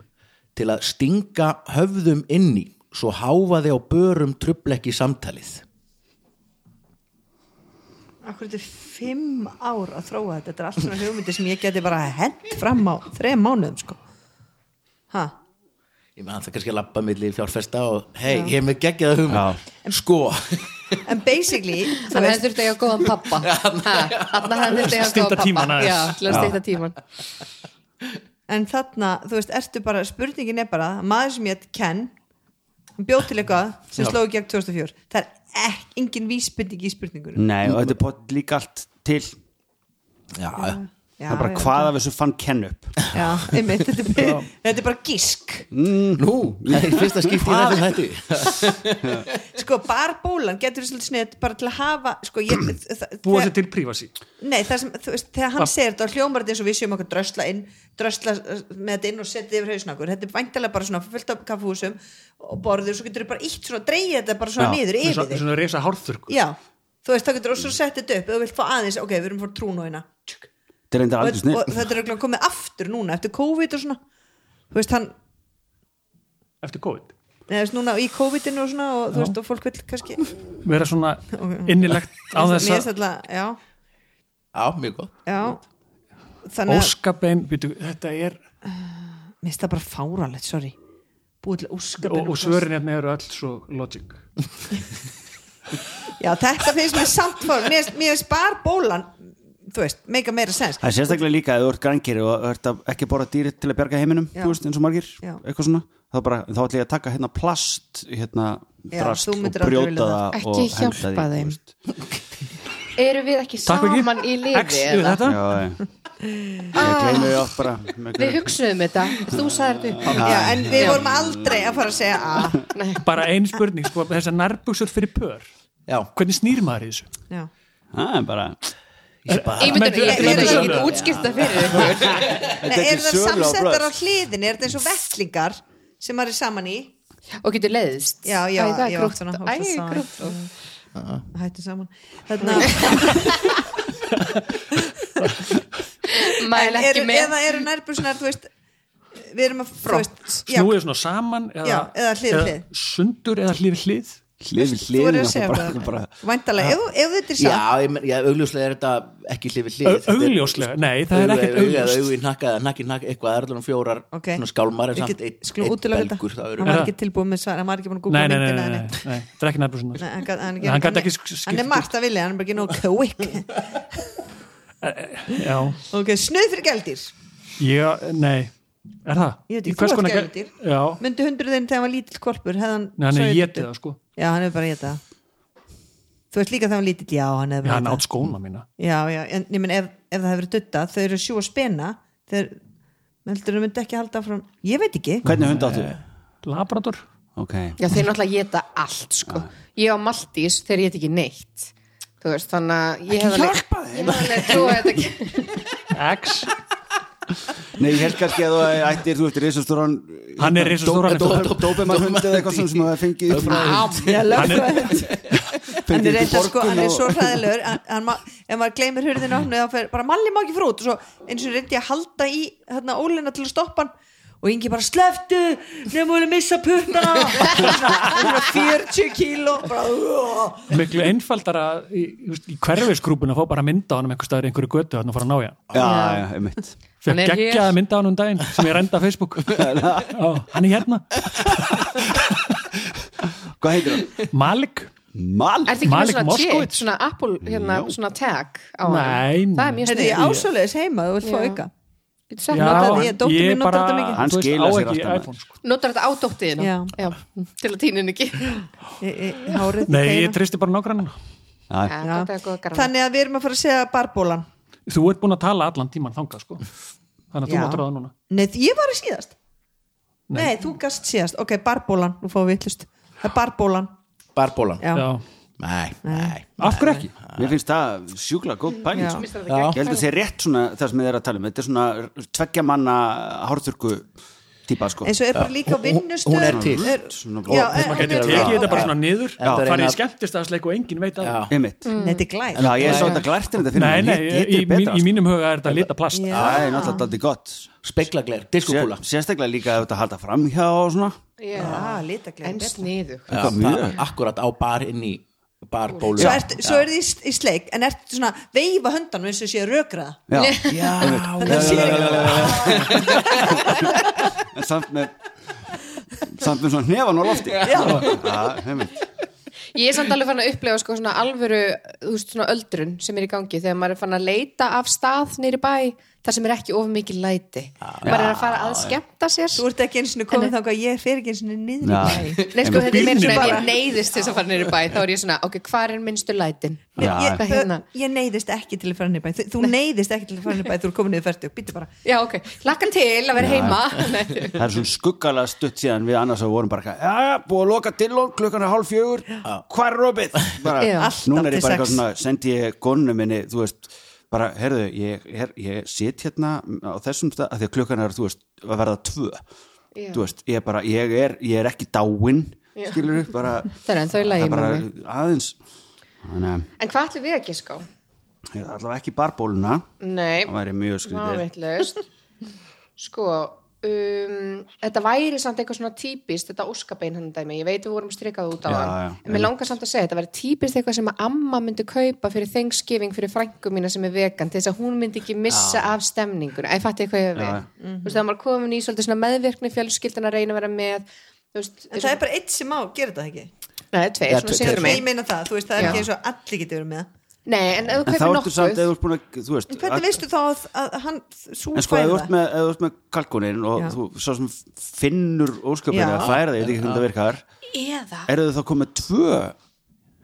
til að stinga höfðum inni svo háfaði á börum trublekki samtalið. Akkur þetta er fimm ár að þróa þetta Þetta er allt svona hugmyndir sem ég geti bara hent fram á þreim mánuðum sko. Ha? Ég með hann það kannski að labba milli fjárfesta og hei, ég hef með geggjaða hugmynd. Sko. En basically Þannig að veist, það þurfti að eiga góðan pappa. Þannig að það þurfti að eiga Stytta góðan tímann pappa til að stýta tíman En þarna, þú veist, ertu bara spurningin er bara, maður sem ég Ken hann bjóð til eitthvað sem sló í gegn 2004 það er ekki, engin vísbyrning í spurningunum nei, og þetta er líka allt til. Já, já. Já, það er bara hvað af þessu fann kenn upp? Já, einmitt, þetta, er bara, þetta er bara gísk. Nú, það er fyrsta skipti í þessum hætti. Sko, barbólan getur svolítið snett bara til að hafa sko, ég, Búa sér til prífasi Nei, það sem, þú veist, þegar hann segir þetta og hljómar þetta eins og við séum okkur drösla inn drösla með þetta inn og setja yfir hausnakur þetta er væntalega bara svona fullt af kaffúsum og borður, svo getur þú bara ítt svona dreigja þetta bara svona Já, niður yfir þig. svona reysa hárþurrkur. Já, þú veist, þá getur þú svo sett þetta upp ef þú vilt fá aðeins, ok, við erum fór trúnóina. Þetta er og, aldrei snill og þetta er örugglega komið aftur núna eftir COVID og svona. Þú veist, hann, eftir COVID? Þú veist, núna í COVID-inu og svona og þú veist, og fólk vil kannski vera svona innilegt á þess að já, Já, mjög gott. já. Óskabein býtu, þetta er mér finnst það bara fáralegt, sorry. Búið til óskapin og, og svörin hérna eru öll svo logic. Já, þetta finnst mér samt fór mér finnst bara bólan Þú veist, meika meira sens það er sérstaklega líka að þú ert grænkeri og ert að ekki borða dýri til að bjarga heiminum veist, eins og margir, Já. eitthvað svona þá, bara, þá ætla ég að taka hérna plast hérna Já, drast og brjóta það. og Ekki henda hjálpa þeim. Eru við ekki Takk saman í liði Já, með Við hugsuðum þetta, þú sagðir þetta. Já, en við Já. vorum aldrei að fara að segja að Nei. bara ein spurning, sko, þessar nærbuxur fyrir pör. Já, hvernig snýr maður í þessu? Já. Það er bara ég myndi Men- ég men- ekki útskýrta fyrir er er það samsettar á hliðinni? Er þetta eins og vettlingar sem maður er saman í? Og getur leiðist Já, já, Æ, það er já, svona, krútt. hættu saman. Þarna, Mæl ekki með. eða eru nærbusunar þú veist við erum að snúið svona saman eða, Já, eða hlið hlið. sundur eða hlið hlið hlið við hlið væntalega, ef, ef þetta er Já, satt já, augljóslega er þetta ekki hlið við hlið. Augljóslega, nei, það er ekkert eða hnakki hnakki eitthvað, það er alveg fjórar skálmar samt þetta. belgur það var Já. ekki tilbúið með svar, hann var ekki búin að googla nei, nei, myndina nei, nei. nei, það er ekki Nei, hann hann- ekki sk- hann er margt að vilja, hann er bara ekki nóg quick já, ok, snuð fyrir gældir ég, nei er það? Ég veit ekki, þú gæludýr. já, myndi hundruðin þegar hann var lítill korpur hefði hann nei, hann er getið það sko já, hann er bara að geta. Þú veist líka hann var lítill, já, hann hefði já, hann átt skóna mína. Já, já, en ég menn ef, ef það hefur verið dutta þau eru sjú að spena þeir, heldur þú myndi ekki halda frá ég veit ekki, hvernig hund áttu? labrador. Ok, Já, þeir náttúrulega geta allt sko. Ég á Maltís þegar ég get ekki neitt. Þú veist, þannig að ég hef alveg Ég hef alveg trúið þetta ekki X, nei ég held kannski að þú ættir, þú veist, risastóran hann er risastóran Dóbemann hund eða eitthvað sem það fengið Hann er- hann er í reynda sko, hann er og- svo hann, hann, ma- ef maður gleymir hurðinu opnu þá fer bara malli má ekki frá út og svo eins og reyndi ég að halda í hérna ólina til að stoppa hann og yngi bara sleftu nefnum við missa puttana! Svona 40 kíló miklu einfaldara í, þú veist, í hverfisgrúpuna fá bara mynda á hann einhver staðar í einhverju götu hann að fara að ná í hann. Já, já, einmitt. Hann fekk er geggjaða hér. mynda á hann um daginn sem ég renda á Facebook Já, hann er hérna Hvað heitir hann? Malik Mal? Er þetta ekki með Malik svona Moskowitz? chip, svona Apple, hérna, svona tag á Nei, hann? Það er mjög Heyrðu, ég snið ásóleðis heima, þú vilt fá Já. auka Getur sett Já, notað- ég- dóttir mín notar þetta mikið. Hann þú veist, skilar á sér ekki alltaf, iPhone, sko. Notar þetta á dóttiðina Já. Til að týna henni ekki Í- í- í hárið í Nei, teina. ég tristi bara nágrannina Já, Já, þetta er góð garðan þannig að við erum að fara að segja barbólan Þú ert búin að tala allan tíman þangað sko. Þannig að þú Já. máttur það núna. Nei, ég var að síðast. Nei, þú gast síðast, ok, barbólan. Nú fáum við vittlust, það er barbólan. Barbólan. Já, Já. Nei, nei. Af hverju ekki? Mér finnst það sjúkla góð pæling Já. sko. Ég held að það sé rétt svona það sem þið er að tala um. Þetta er svona tveggja manna hárþurku típa sko. Eins og er bara líka á vinnustöð Hún er til. Svona- Já, og- en- Maður getur tekið þetta bara svona niður farið í skemmtistaðsleik og enginn veit að Nei, þetta er glæð Já, ég er svo þetta glært en þetta Lit- í, í mínum huga er þetta lita plast. Það er náttúrulega aldrei gott. Speglagler, Sér, diskokúla Sérstaklega líka ef þetta halda framhjá og svona. Já, litaglæð en sniðu Akkurat á bar inn í barbólu Svo, ert, svo er þið í, sleik en ert svona veifa höndanum eins og sé rökraða Já, Já, en samt með samt með svona hnefan á lofti. Já, Ég er samt alveg fann að upplefa sko svona alvöru, þú veist, svona öldrun sem er í gangi þegar maður er fann að leita af stað nýri bæ, þar sem er ekki of mikið læti. maður er að fara að skemmta sér. Þú ert ekki eins og komið þá að ég fer ekki eins og niður í bæ. Nei, sko, þetta er meira svona, bara- ég neyðist til þess að fara nýri bæ, þá er ég svona, ok, hvað er minnstu lætin? Ég, Hvað hérna? ég neyðist ekki til að fara niður í bæ. Þú, þú neyðist ekki til að fara niður í bæ þú er komin niður færtu, býttu bara. Já, ok, lakka til að vera heima. Það er svona skuggalega stutt síðan við annars að vorum bara Já, já, búið að loka til og klukkan er hálf fjögur. Er? Bara, er herðu, ég, her, ég sit hérna á þessum stað, af því að klukkan er þú veist, að verða tvö. Já. þú veist, ég er bara, ég er, ég er ekki dáinn skilur upp, bara Það er ennþá í lagi með mig. aðeins. Þannig að En hvað ætlum við að giska á? allavega ekki barbóluna. Nei, það væri mjög skrítið. Sko um, Þetta væri samt eitthvað svona típist Þetta óskabein hann dæmi Ég veit við vorum strikað út á Já, hann já, En mér langar samt að segja Þetta væri típist eitthvað sem að amma myndi kaupa Fyrir Thanksgiving fyrir frængu mína sem er vegan Til þess að hún myndi ekki missa af stemninguna. Æ, fatti eitthvað ég við Já. Þú veist, það var komin í svolítið svona meðvirkni Fjölskyldan að reyna að vera með veist, En það er bara eitt sem á, gera þetta ekki? Nei, tveir, Já, svona tveir. sigur Ég meina það, þú veist, það er Já. ekki eins og allir getur verið með Nei, en ef þú en þá kaupir ertu samt, ef nokkuð þú ert búin að, þú veist En hvernig veistu þá að, að hann svo En sko, ef þú ert fæða? með, ef þú ert með kalkunin og Já. þú svo sem finnur ósköpina Já. að færa það, ég veit ekki hvernig það virkar Eða eru þau þá komið tvö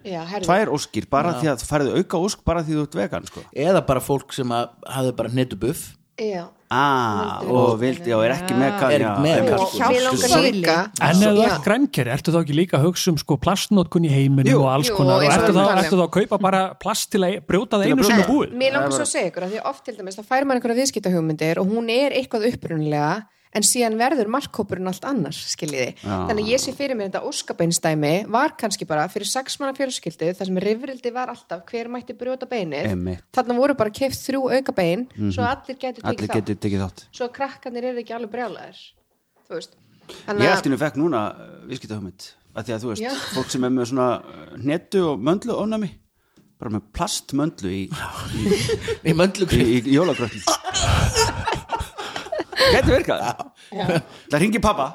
Já, tvær óskir bara því að þú færðu auka ósk bara því þú ert vegan sko. eða bara fólk sem að hafði bara hnetubuff Já, ah, og vildi og er ekki með Er ekki með kalkún. já, og mér langar Hjálp líka En ef þú ert grænkeri, ertu þá ekki líka að hugsa um sko plastnótkun í heiminum Jú. og alls Jú, konar? Og eins og ertu þá, talum. ertu þá að kaupa bara plast til að brjóta það einu sem er búið? Mér langar svo að segja ykkur að því oft til dæmis þá fær maður einhverja viðskiptahugmyndir og hún er eitthvað upprunnilega en síðan verður markkópurinn allt annars skiljiði. Já. Þannig að ég sé fyrir mér þetta óskabeinstæmi var kannski bara fyrir sex manna fjölskyldu þar sem rifrildi var alltaf hver mætti brjóta beinið. Einmitt. Þannig voru bara keift þrjú auka bein svo allir getur allir tekið getur þátt. tekið þátt Svo krakkarnir eru ekki alveg brjálæðir. Þú veist. ég eftir nú fekk núna viðskipta hugmynd að því að þú veist, Já. fólk sem er með svona uh, hnetu og möndlu ofnami bara með plastmöndlu í, í möndlu í, í jólagröttin Gæti virkað. Það ringi pappa.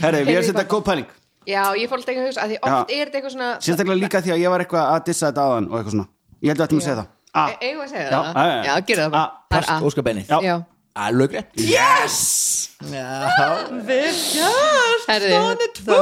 Herri, við erum setjað góð pæling. Já, ég fór alltaf ekki að hugsa að því oft er þetta eitthvað svona Sérstaklega líka því að ég var eitthvað að dissa þetta á hann og eitthvað svona. Ég held að þetta mér segja það. Eða e- að segja það? Já, gera það. Bara Past óskapennið Alveg Yes! Virkast Þannig 2-2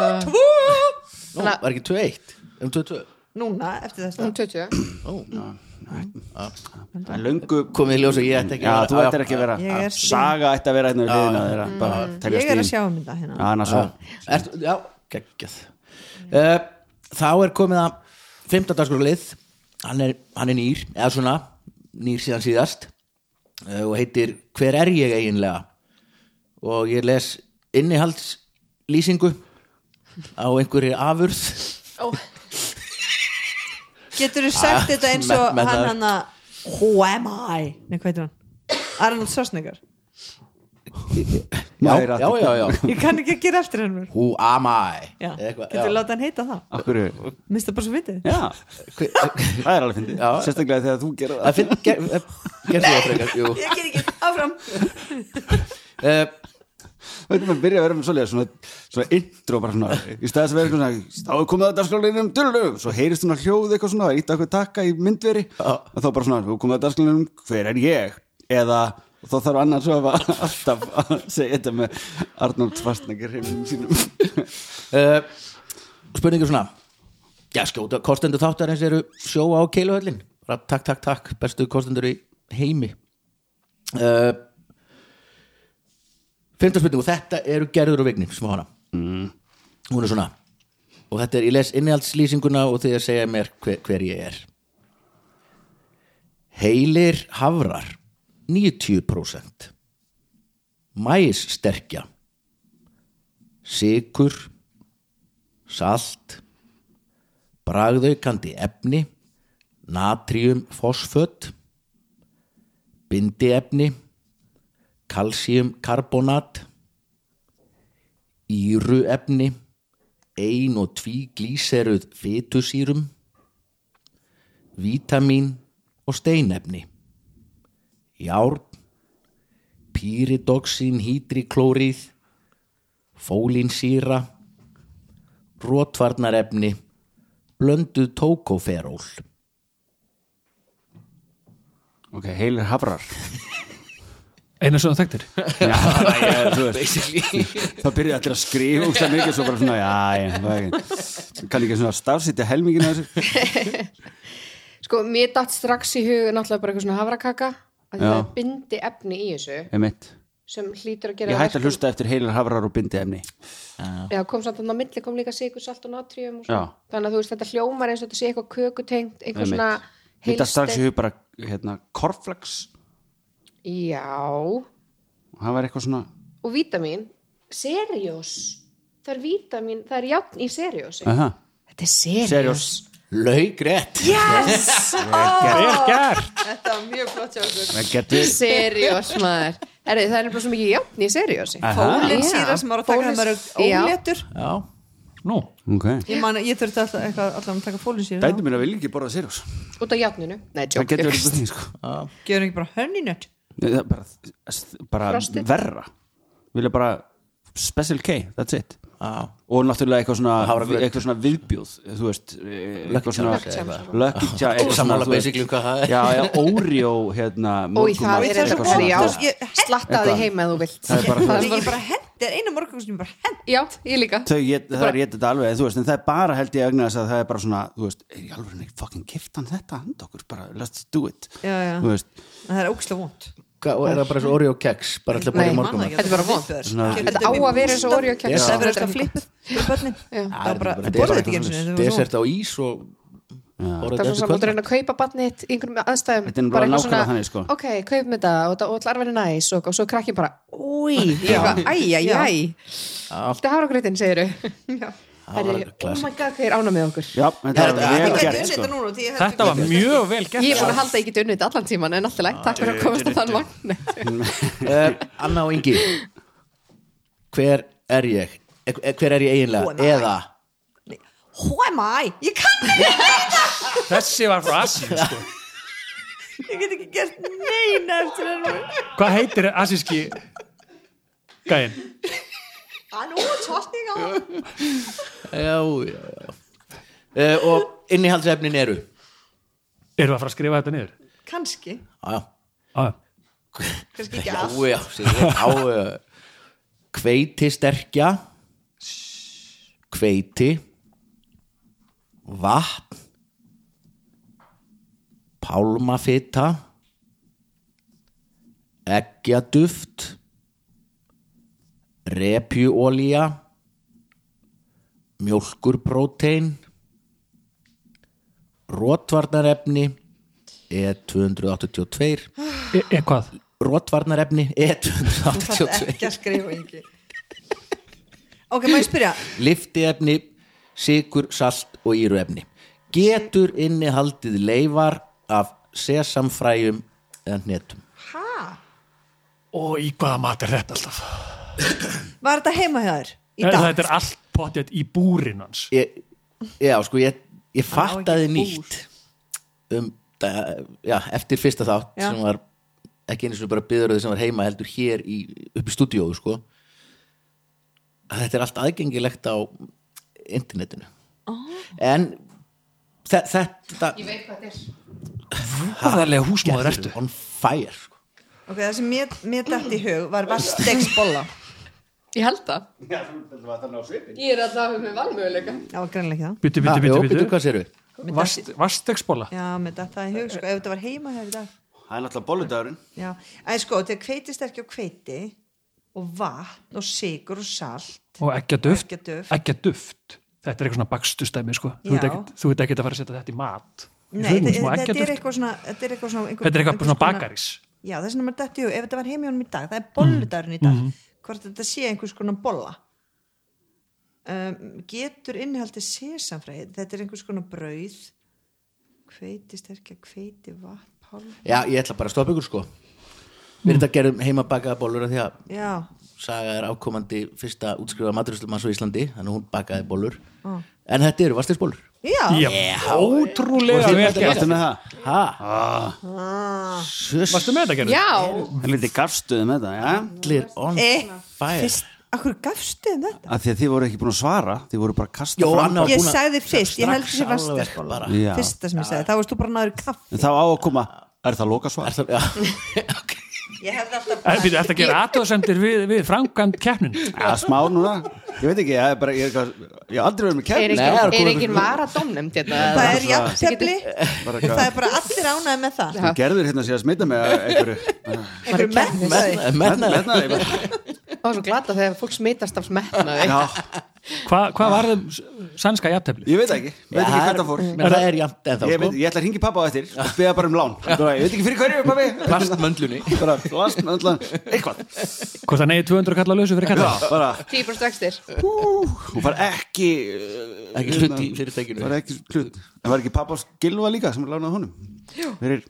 Nú, var ekki 2-1 Um 2-2 Núna, eftir þess að Um 2-2 en löngu komið í ljósa, ég ætti ekki, já, ætti ekki að vera ég er saga ætti að vera hérna einnig við liðina þeirra bara, mm. ég er að sjá um þetta hérna. Geggjað. Eh, þá er komið að 15. skrúlið hann er, hann er nýr, eða svona nýr síðan síðast. Eh, og heitir Hver er ég eiginlega? Og ég les innihaldslýsingu á einhverju afurð. Oh getur þú sagt Ah, þetta eins og hann hann að who am I? Nei hvað heitir hann? Arnold Schwarzenegger. Já, já, já, já. ég kann ekki að gera eftir hann Who am I? Getur þú láta hann heita það. Af hverju? Minnst það bara svo vitið Já, Hver- það er alveg fyndið. Sérstaklega þegar þú gerir Það það. finn, ger, eh, gerðu það frekar jú. ég ger ekki, áfram. Uh, Veitum að byrja að vera með svoleiða svona, svona intro bara svona Í staðis að vera eitthvað svona Þá er komið að dagskrálinum dullu Svo heyrist svona hljóð eitthvað svona Ítta eitthvað takka í myndveri. Og þá bara svona Þú komið að dagskrálinum Hver er ég? Eða þá þarf annars að alltaf að segja þetta með Arnold Schwarzenegger hreimum sínum uh, Spurningur svona Já, skjóta, kostendur þáttarins eru sjóa á keiluhöllin Takk, takk, takk, bestu kostendur í heimi uh, Fymta spurningu Þetta eru gerður og vigni sem á hana. Mm. Hún er svona Og þetta er, ég les innihaldslýsinguna og þið að segja mér hver, hver ég er. Heilir hafrar 90% Mæs sterkja Sigur Salt. Bragðaukandi efni Natrium fosföt. Bindiefni Kalsíum karbonat Íruefni ein og tví glíseruð fytusýrum vítamín og steinefni. Járn pýridoxin hýdriklórið fólinsýra rótvarnarefni blönduð tókoferól Ok, heilir hafrar Sem þú þekktir? Já, ég, þú veist. Það byrjaði allir að skrifa og það mikið svo bara svona Já, ég, það er ekki Kann ekki svona stafsýtti helmingin að þessu. Sko, mér datt strax í hug náttúrulega bara eitthvað svona havrakaka að Já. það bindi efni í þessu Emitt sem hlýtur að gera Ég hætti að hlusta eftir heilir hafrar og bindi efni Já, kom samt að á milli kom líka sigur, salt og natrium og Já. Þannig að þú veist, þetta hljómar eins og þetta sé eitthvað kökutengt, eitthvað Einmitt. svona Þetta Já, og það var eitthvað svona og vítamín Seriós, það er vítamín það er játn í seriós Aha. Þetta er seriós. Seriós. Laugrétt Vel gert. Þetta var mjög flott hjá okkur. Það getur Seriós maður. Herri, það er bara svo mikið játn í seriósi. Aha. fólinsýra sem var að taka Fólins- það Já. óléttur. Já, Nú, Ok. Ég, man, ég þurfti alltaf eitthvað að taka fólinsýra Dæti mín að vilja ekki borða seriós. Út af játninu Nei, sko. Gefur ekki bara er bara, bara verra. Vilja bara Special K, that's it. Já. og náttúrulega eitthvað svona, eitthvað svona viðbjóð þú veist, eitthvað svona Charms. Eða eitthvað. Lucky Charms veist. basically um er. Oreo hérna, er er slattaði heima ef þú vilt. Það er bara- bara hendi, það. er einu morgun sem ég bara hendi. Já, ég líka. Þau, ég, það er ég þetta alveg, þú veist, en það er bara held ég að það er bara svona, þú veist, er ég alveg neitt fucking gift hann þetta? Handa okkur, bara let's do it. Já, já. þú veist, það er Hvað, og er það bara svo Oreo keks bara alltaf bara í morgunmat Þetta er bara vond. Svona- Þetta á að vera eins og Oreo keks. það verður alltaf flippuð fyrir börnin. Já. það er bara, Þetta það er bara eins og desert á ís og Það er svo saman að reyna að kaupa batnið í einhverjum aðstæðum. Þetta er bara eitthvað nákvæmlega þannig, sko. Ok, kaupum þetta og það og það er verið næs og, og svo krakkin bara Úi, æj, æj, æj Þetta hafa okkur eitthvað, segir þau Oh my god, er ána með okkur. Já, þetta er sko var ekki- mjög vel gert Ég er búin að halda að ég get unnið þetta allan tíman en alltaf lægt, takk fyrir að komast á þann vagn. Uh, Anna og Ingi hver er ég? Eh, hver er ég eiginlega? Eða? Who am I? Ég kann ekki Þessi var frá Asíu sko. Ég get ekki gert neina eftir hennar Hvað heitir asíski gæinn? Hann útsvartning á já, já, já. Uh, og innihaldsefnin eru? Við að fara að skrifa þetta niður? Kanski, já, já. Já, kannski ekki Já, allt. já, segir á uh, hveiti sterkja hveiti. Vatn. Pálmafita. Eggjaduft repjuolía mjólkurprótein rótvarnarefni E282 e, e hvað? rótvarnarefni Þú þarf E282 ekki að skrifa yngi Ok, maður spyrja liftiefni, sigur, salt og íruefni getur innihaldið leifar af sesamfræjum eða hnetum Hæ? Og í hvaða mat er þetta alltaf? Var þetta heima hjá þér? Í Þetta dag? er allt potið í búrin hans ég, já sko ég, ég fattaði nýtt um, það, já, eftir fyrsta þátt Já. sem var ekki eins og bara byðuröðu sem var heima heldur hér í, upp í stúdíóðu sko að þetta er allt aðgengilegt á internetinu oh. en þe- þetta Ég veit hvað þetta er Hvaðarlega húsmóður ertu? on fire sko. Ok, það sem mér, mér dætt í hug var vastegsbolla Ég held það. Ég er alltaf með valmöguleika. Það var greinlega ekki það. Byttu, byttu, byttu, byttu hvað séru? Vast, Vastegsbóla Já, dætt það í hug, sko, ef þetta var heima í dag. Það er náttúrulega bolludagurinn. Já, en sko, þegar hveitisterki og hveiti og vatn og sigur og salt. Og eggjaduft Eggjaduft. Eggjaduft Þetta er eitthvað svona bakstustæmi sko. Þú Já. veit ekkert- þú veit ekki að fara að setja þetta í mat. Nei, þetta þetta er eitthvað svona Þetta er eitthvað svona einhver, Þetta er svona Já, maður dætt hug, ef þetta var heima hjá honum í dag það er bolludagurinn í dag hvort þetta sé einhvers konar bolla. Um, getur innihaldið sesamfræði? Þetta er einhvers konar brauð. Hveitisterkja, hveiti, vatn Já, ég ætla bara að stoppa ykkur sko Við erum þetta gerðum heimabakaða bólur af því að Já, Saga er ákomandi fyrsta útskrifa maturislumanns á Íslandi þannig að hún bakaði bólur en þetta eru vastinsbólur já, ótrúlega vel gert. með það? ha, sus, Varstu með þetta gerð? Já, Það er litið gafstuð með það, já. Allir on Eh, fire. fyrst, akkur gafstu um þetta? Af því að þið voru ekki búin að svara Þið voru bara að kasta Jó, fram Anna var Ég búin að- sagði fyrst, ég held þessi strax alveg vastegsbolla bara. Já. fyrsta sem ég sagði, þá varst þú bara náður í kaff En þá á að koma, er það loka svar? Er það, já, ok ég hefði alltaf Er þetta að gera aðtöðsendir við, við framkvæmt keppnin? Já, smá núna Ég veit ekki, ég hef bara Ég ég aldrei verið með er það er engin, er komið engin fyrir- varadómnefnd hérna? það er Bara það er bara allir ánæði með það Þú gerður hérna sér að smita að einhverju einhverju menn Það var svo glata þegar fólk smitast af smetnaði Já, Hvað hva var þeim sannska jafntefli? ég veit ekki, veit ekki hvað það fór. En það er jafnt en þá Ég, sko. ég ætla að ringi pappa á eftir og beða bara um lán. Ég veit ekki fyrir hverju pappi Plastmöndlunni. Eitthvað. Hvort það neyði 200 kall að lausu fyrir kalla? 10% vextir. Hún far ekki uh, Ekki hlut í fyrirtækinu. var en var ekki pappa Gilva líka sem lánaði honum? Fyrir,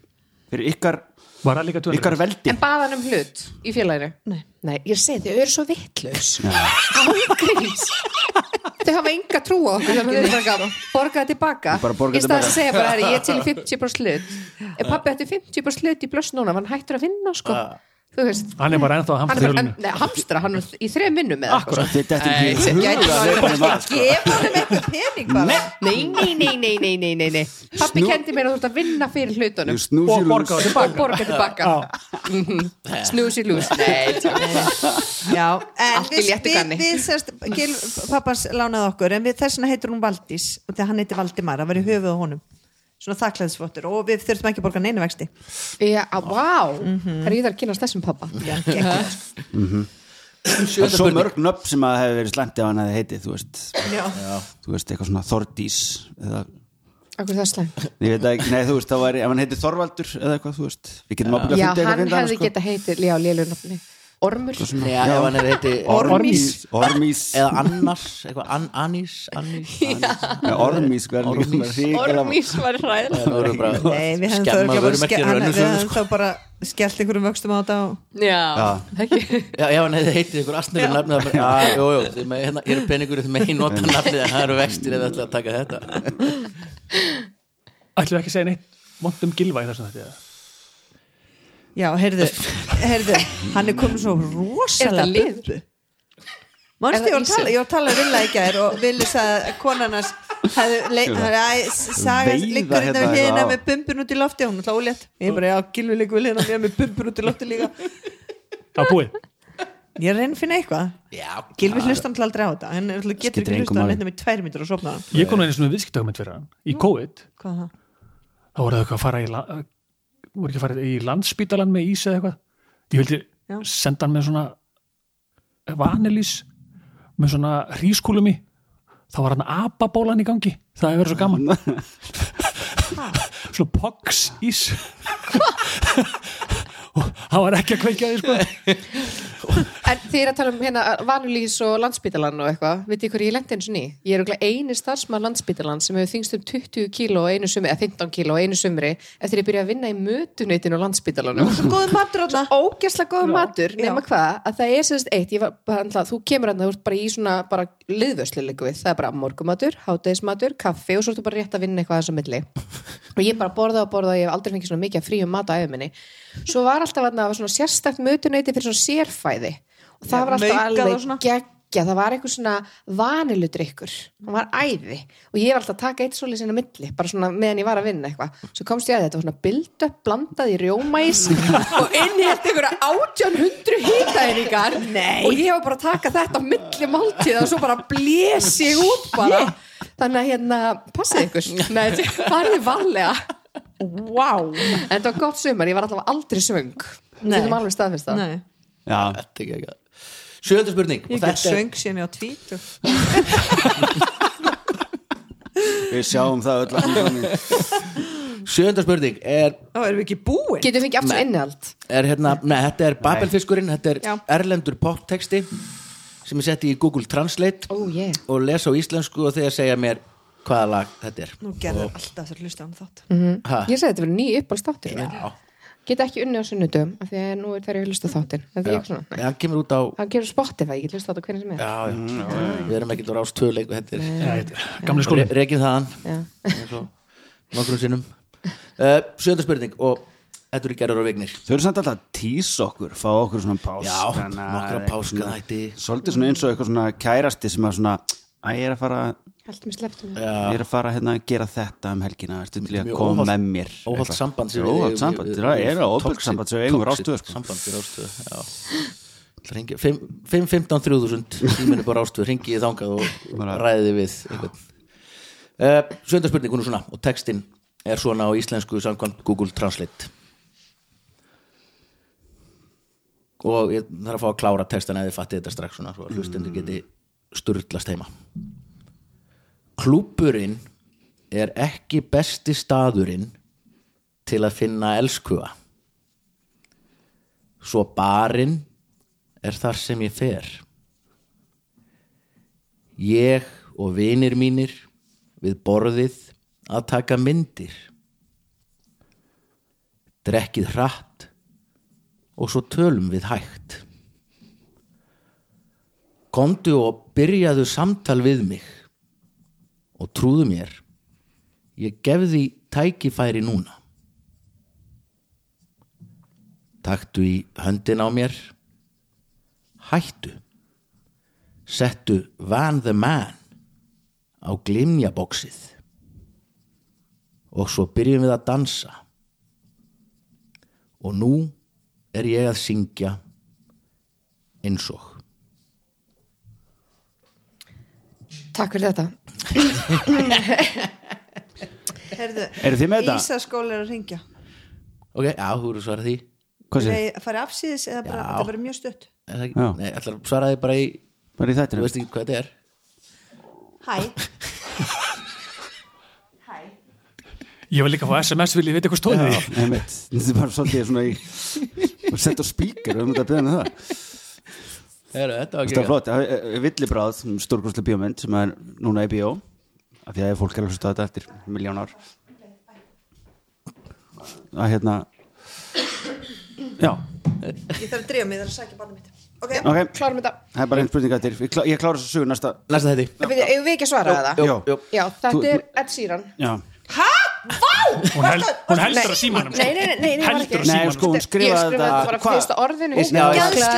fyrir ykkar Var það líka 200 ykkar veldi. En baðan um hlut í félaginu? Nei. Nei, ég segi þau eru svo vittlaus Ángríns Þau hafa enga trú á okkur borga það tilbaka. Í stað að segja bara, ég er til í 50% hlut. Pappi ætti 50% hlut í blöss núna var hann hættur að vinna sko. veist hann er bara ennþá að hann hamstra hjólinu nei, hamstra, hann er í þrejum vinnum með Akkúrat. Þetta er ekki gefa hann eitthvað pening bara. Nei, nei, nei, nei, nei, nei, nei, nei. Pappi kendi mér að þú ert að vinna fyrir hlutunum og borga tilbaka. Tilbaka. Snúsi lús. Nei, tjók. Já, en Allt í við, léttu við, ganni. við sérst, Gil pappans lánaði okkur en við þess vegna heitir hún Valdís og þegar hann heitir Valdimar, það var í höfuð á honum svona þakklæðisvottur og við þurftum ekki að borga neina vexti. Já, vá. Það er ég þar að kynast þessum pappa Já, geggjað. Það er svo mörg nöfn sem að hefur verið slæmt ef hann hefði heitið, þú veist. Já. þú veist, eitthvað svona Þordís eða, Akkur það er slæm ég veit ekki, nei, þú veist, þá væri ef hann heitið Þorvaldur eða eitthvað, þú veist. Við getum ábyggilega já, fundið eitthvað hann hefði sko. geta heitir já, lélunafni Ormur? Já, ef hann hefði heiti Ormís. Ormís. Eða annars, eitthvað an, Anís Anís, Anís. Já, Ormís, Ormís. var bara Nei, við hefum þá bara við sko. þá bara skellt einhverjum vöxtum á þetta og já, ekki Já, ef hann hefði heitið það bara, já, jú, jú, með, hérna, hér er peningur þið með nota nafnið en það eru vextir ef þið ætla að taka þetta. Ætlum við ekki að segja neitt vont um gilva í þessum þetta Já, heyrðu, heyrðu hann er komin svo Er rosalega Er það ég var að tala, ég var að tala um Villa í gær og Vili sagði að konarnas saga Veiða liggur hérna hérna við á. með bumbun út í lofti og hún er alltaf ólétt. Ég bara, já, Gilvi liggur við mér með bumbun út í lofti líka. Það er búið ég er að reyna að finna eitthvað. Já, Gilvi hlustar alltaf aldrei á þetta. Hann er getur ekki hlustað máli. hann með tvær mítur og sopna hann ég kom einu svona viðskiptökumend fyrir voru ekki að fara í landspítalan með ís eða eitthvað? Ég vildi Já. senda hann með svona vanilís með svona hrískúlum í þá var hann apabólan í gangi. Það hefur verið svo gaman. Svona pox ís hann var ekki að kveikja því sko. En þið er að tala um hérna vanulís og landsbítalan og eitthvað, veit ég hverju ég lendi eins og ný? Ég er okkur eini starfsmaður landsbítalan sem hefur þingst um 20 kíló á einu sumri, eða 15 kíló á einu sumri eftir ég byrja að vinna í mötuneytinu á landsbítalanum. góð matur alltaf Ógæslega góð matur, nema hvað, að það er sérst eitt, ég var, handla, þú kemur það, þú ert bara í svona, bara liðvöslu við, það er bara morgumatur, hátegismatur, kaffi og svo ertu bara rétt að vinna eitthvað Svo var alltaf að svona sérstakt mötuneyti fyrir svona sérfæði. Og það Já, var alltaf alveg geggja, það var eitthvað svona vaniludrykkur, það var æði. Og ég var alltaf að taka eitt svolítið sinna milli bara svona meðan ég var að vinna eitthvað. Svo komst ég að þetta var svona build-up blandað í rjómæs og innhelt einhverja 1800 hitaðinningar og ég var bara að taka þetta milli máltíða og svo bara blés ég út bara. Þannig að hérna, passið ykkur. Nei, wow. en þetta var gott sumar, ég var alltaf aldrei svöng. Nei. þetta er alveg staðfist það. Nei, Já, Þetta er ekki ekki Sjönda spurning. Ég get er- söng síðan ég á tvít við sjáum það öll að Sjönda spurning er, þá erum við ekki búin? Getum við ekki aftur innihald? Er hérna, nei, þetta er Babelfiskurinn þetta er Já. erlendur poptexti sem ég setti í Google Translate ó ég og lesa á íslensku og þegar segja mér hvaða lag þetta er. Nú gerður alltaf þurr hlusta á hann þátt ha, Ég segi þetta verið ný uppálstáttur Já. Get ekki unni á sunnudum af því að nú er þegar ég hlusta þáttin Það Já. ekki svona Nei. hann kemur út á Það gerur Spotify, ég get hlusta á þetta hvernig sem er. Já, já, við erum á er Ja, þetta er gamli skóli. Re rekin þaðan. Já. eins og nokkrum sinnum. Uh, sjönda spurning og þetta eru gerður á vignir. Þau eru samt alltaf að tísa okkur, fá okkur svona páska Já, nokkra páskaþætti. Svolítið svona eins og eitthvað svona kærasti sem að svona Æ, ég er að fara, Held mér slepptum ég er að fara hérna að gera þetta um helgina Ertu til að koma með mér? eitthvað? samband við- samband, það er toxic- samband eigum toxic rástöð sko. samband við rástöð já. Hringi- fimm- 5-15 3000 síminu bara ástöð, ringi ég þangað og ræði við uh, Sjönda spurning, hún er svona og textin er svona á íslensku samkvæmt Google Translate. Og ég þarf að fá að klára textan eða þið fatti þetta strax svona svo að hlustendur geti sturlast heima Klúburinn er ekki besti staðurinn til að finna elskuga svo barinn er þar sem ég fer. Ég og vinir mínir við borðið að taka myndir. Drekkið hratt og svo tölum við hægt. Komdu og byrjaðu samtal við mig og trúðu mér ég gefði tækifæri núna. Taktu í höndin á mér. Hættu. Settu Van the Man á glimjabóksið og svo byrjum við að dansa. Og nú er ég að syngja eins og. Takk fyrir þetta Herðu, Eruð þið með þetta? Ísaskóli er að ringja ok, já, þú eru svarað því Hvað sé? Nei, fara afsýðis eða bara, Já. þetta verður mjög stutt Er það Já. ekki? Nei, ætlar svaraði bara í Bara í þú þættinu? veist ekki hvað þetta er Hæ Ég vil líka fá SMS, vil ég vita hvað stóði því Einmitt. Þetta er bara svolítið svona í og sett á spíker og við myndum að byrja með það þetta er flott, Það er villibráð stórkostlega bíómynd sem er núna í bíó af því að fólk er að hlusta þetta eftir miljón ár. Að hérna já, Ég þarf að drífa mig, ég þarf að sækja barnið mitt. Ok, ok, Klárum þetta. Það er bara einn spurning eftir. Ég, klá, ég klára þessu sögur næsta. Næsta þetta Eigum við ekki að svara það? Jú. Jú. Já, þetta Þú- er Ed Sheeran. Já, Hún, hel, hún heldur að símanum Nei, nei, nei, nei, nei, var Heldur að Nei, símanum sko, hún Ég skrifaði þetta- þetta bara Hvað? fyrsta orðinu. In ég place-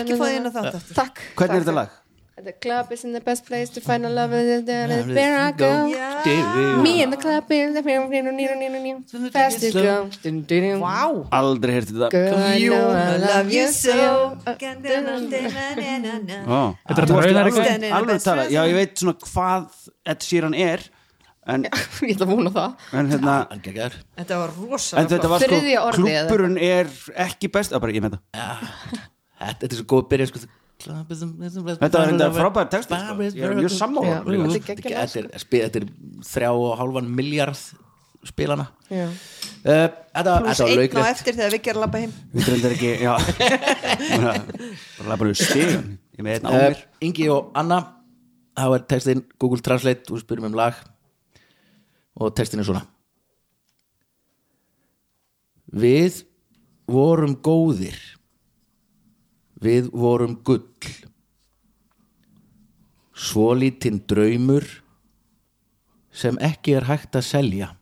ekki því inn á þátt hvernig er þetta lag? The club is in the best place to find a love Where I go. Me and the club is the fast to go aldrei heyrti þetta. Girl, I know I love you so. Þetta er alveg- tala, já ég veit svona hvað Ed Sheeran er en, Ég ætla að vona það. en hérna geggjær Þetta var en rosalega þetta var sko, Þriðja orðið klúpurinn er ekki best, að bara ég með það Þetta er svo góð byrja sko. Þetta var enda frábær texti, sko. Ég er mjög. Já, líka. þetta er þrjá og hálfan miljard spilana. Já. uh, Þetta Plus þetta var einn laukrið eftir þegar við gerum labba heim. Við reyndar ekki, já. Bara bara bara stíðun Ég með einn á uh, mér. Ingi og Anna þá er textin Google Translate og spyrum um lag og textin er svona. Við vorum góðir. Við vorum gull. Svolítinn draumur sem ekki er hægt að selja.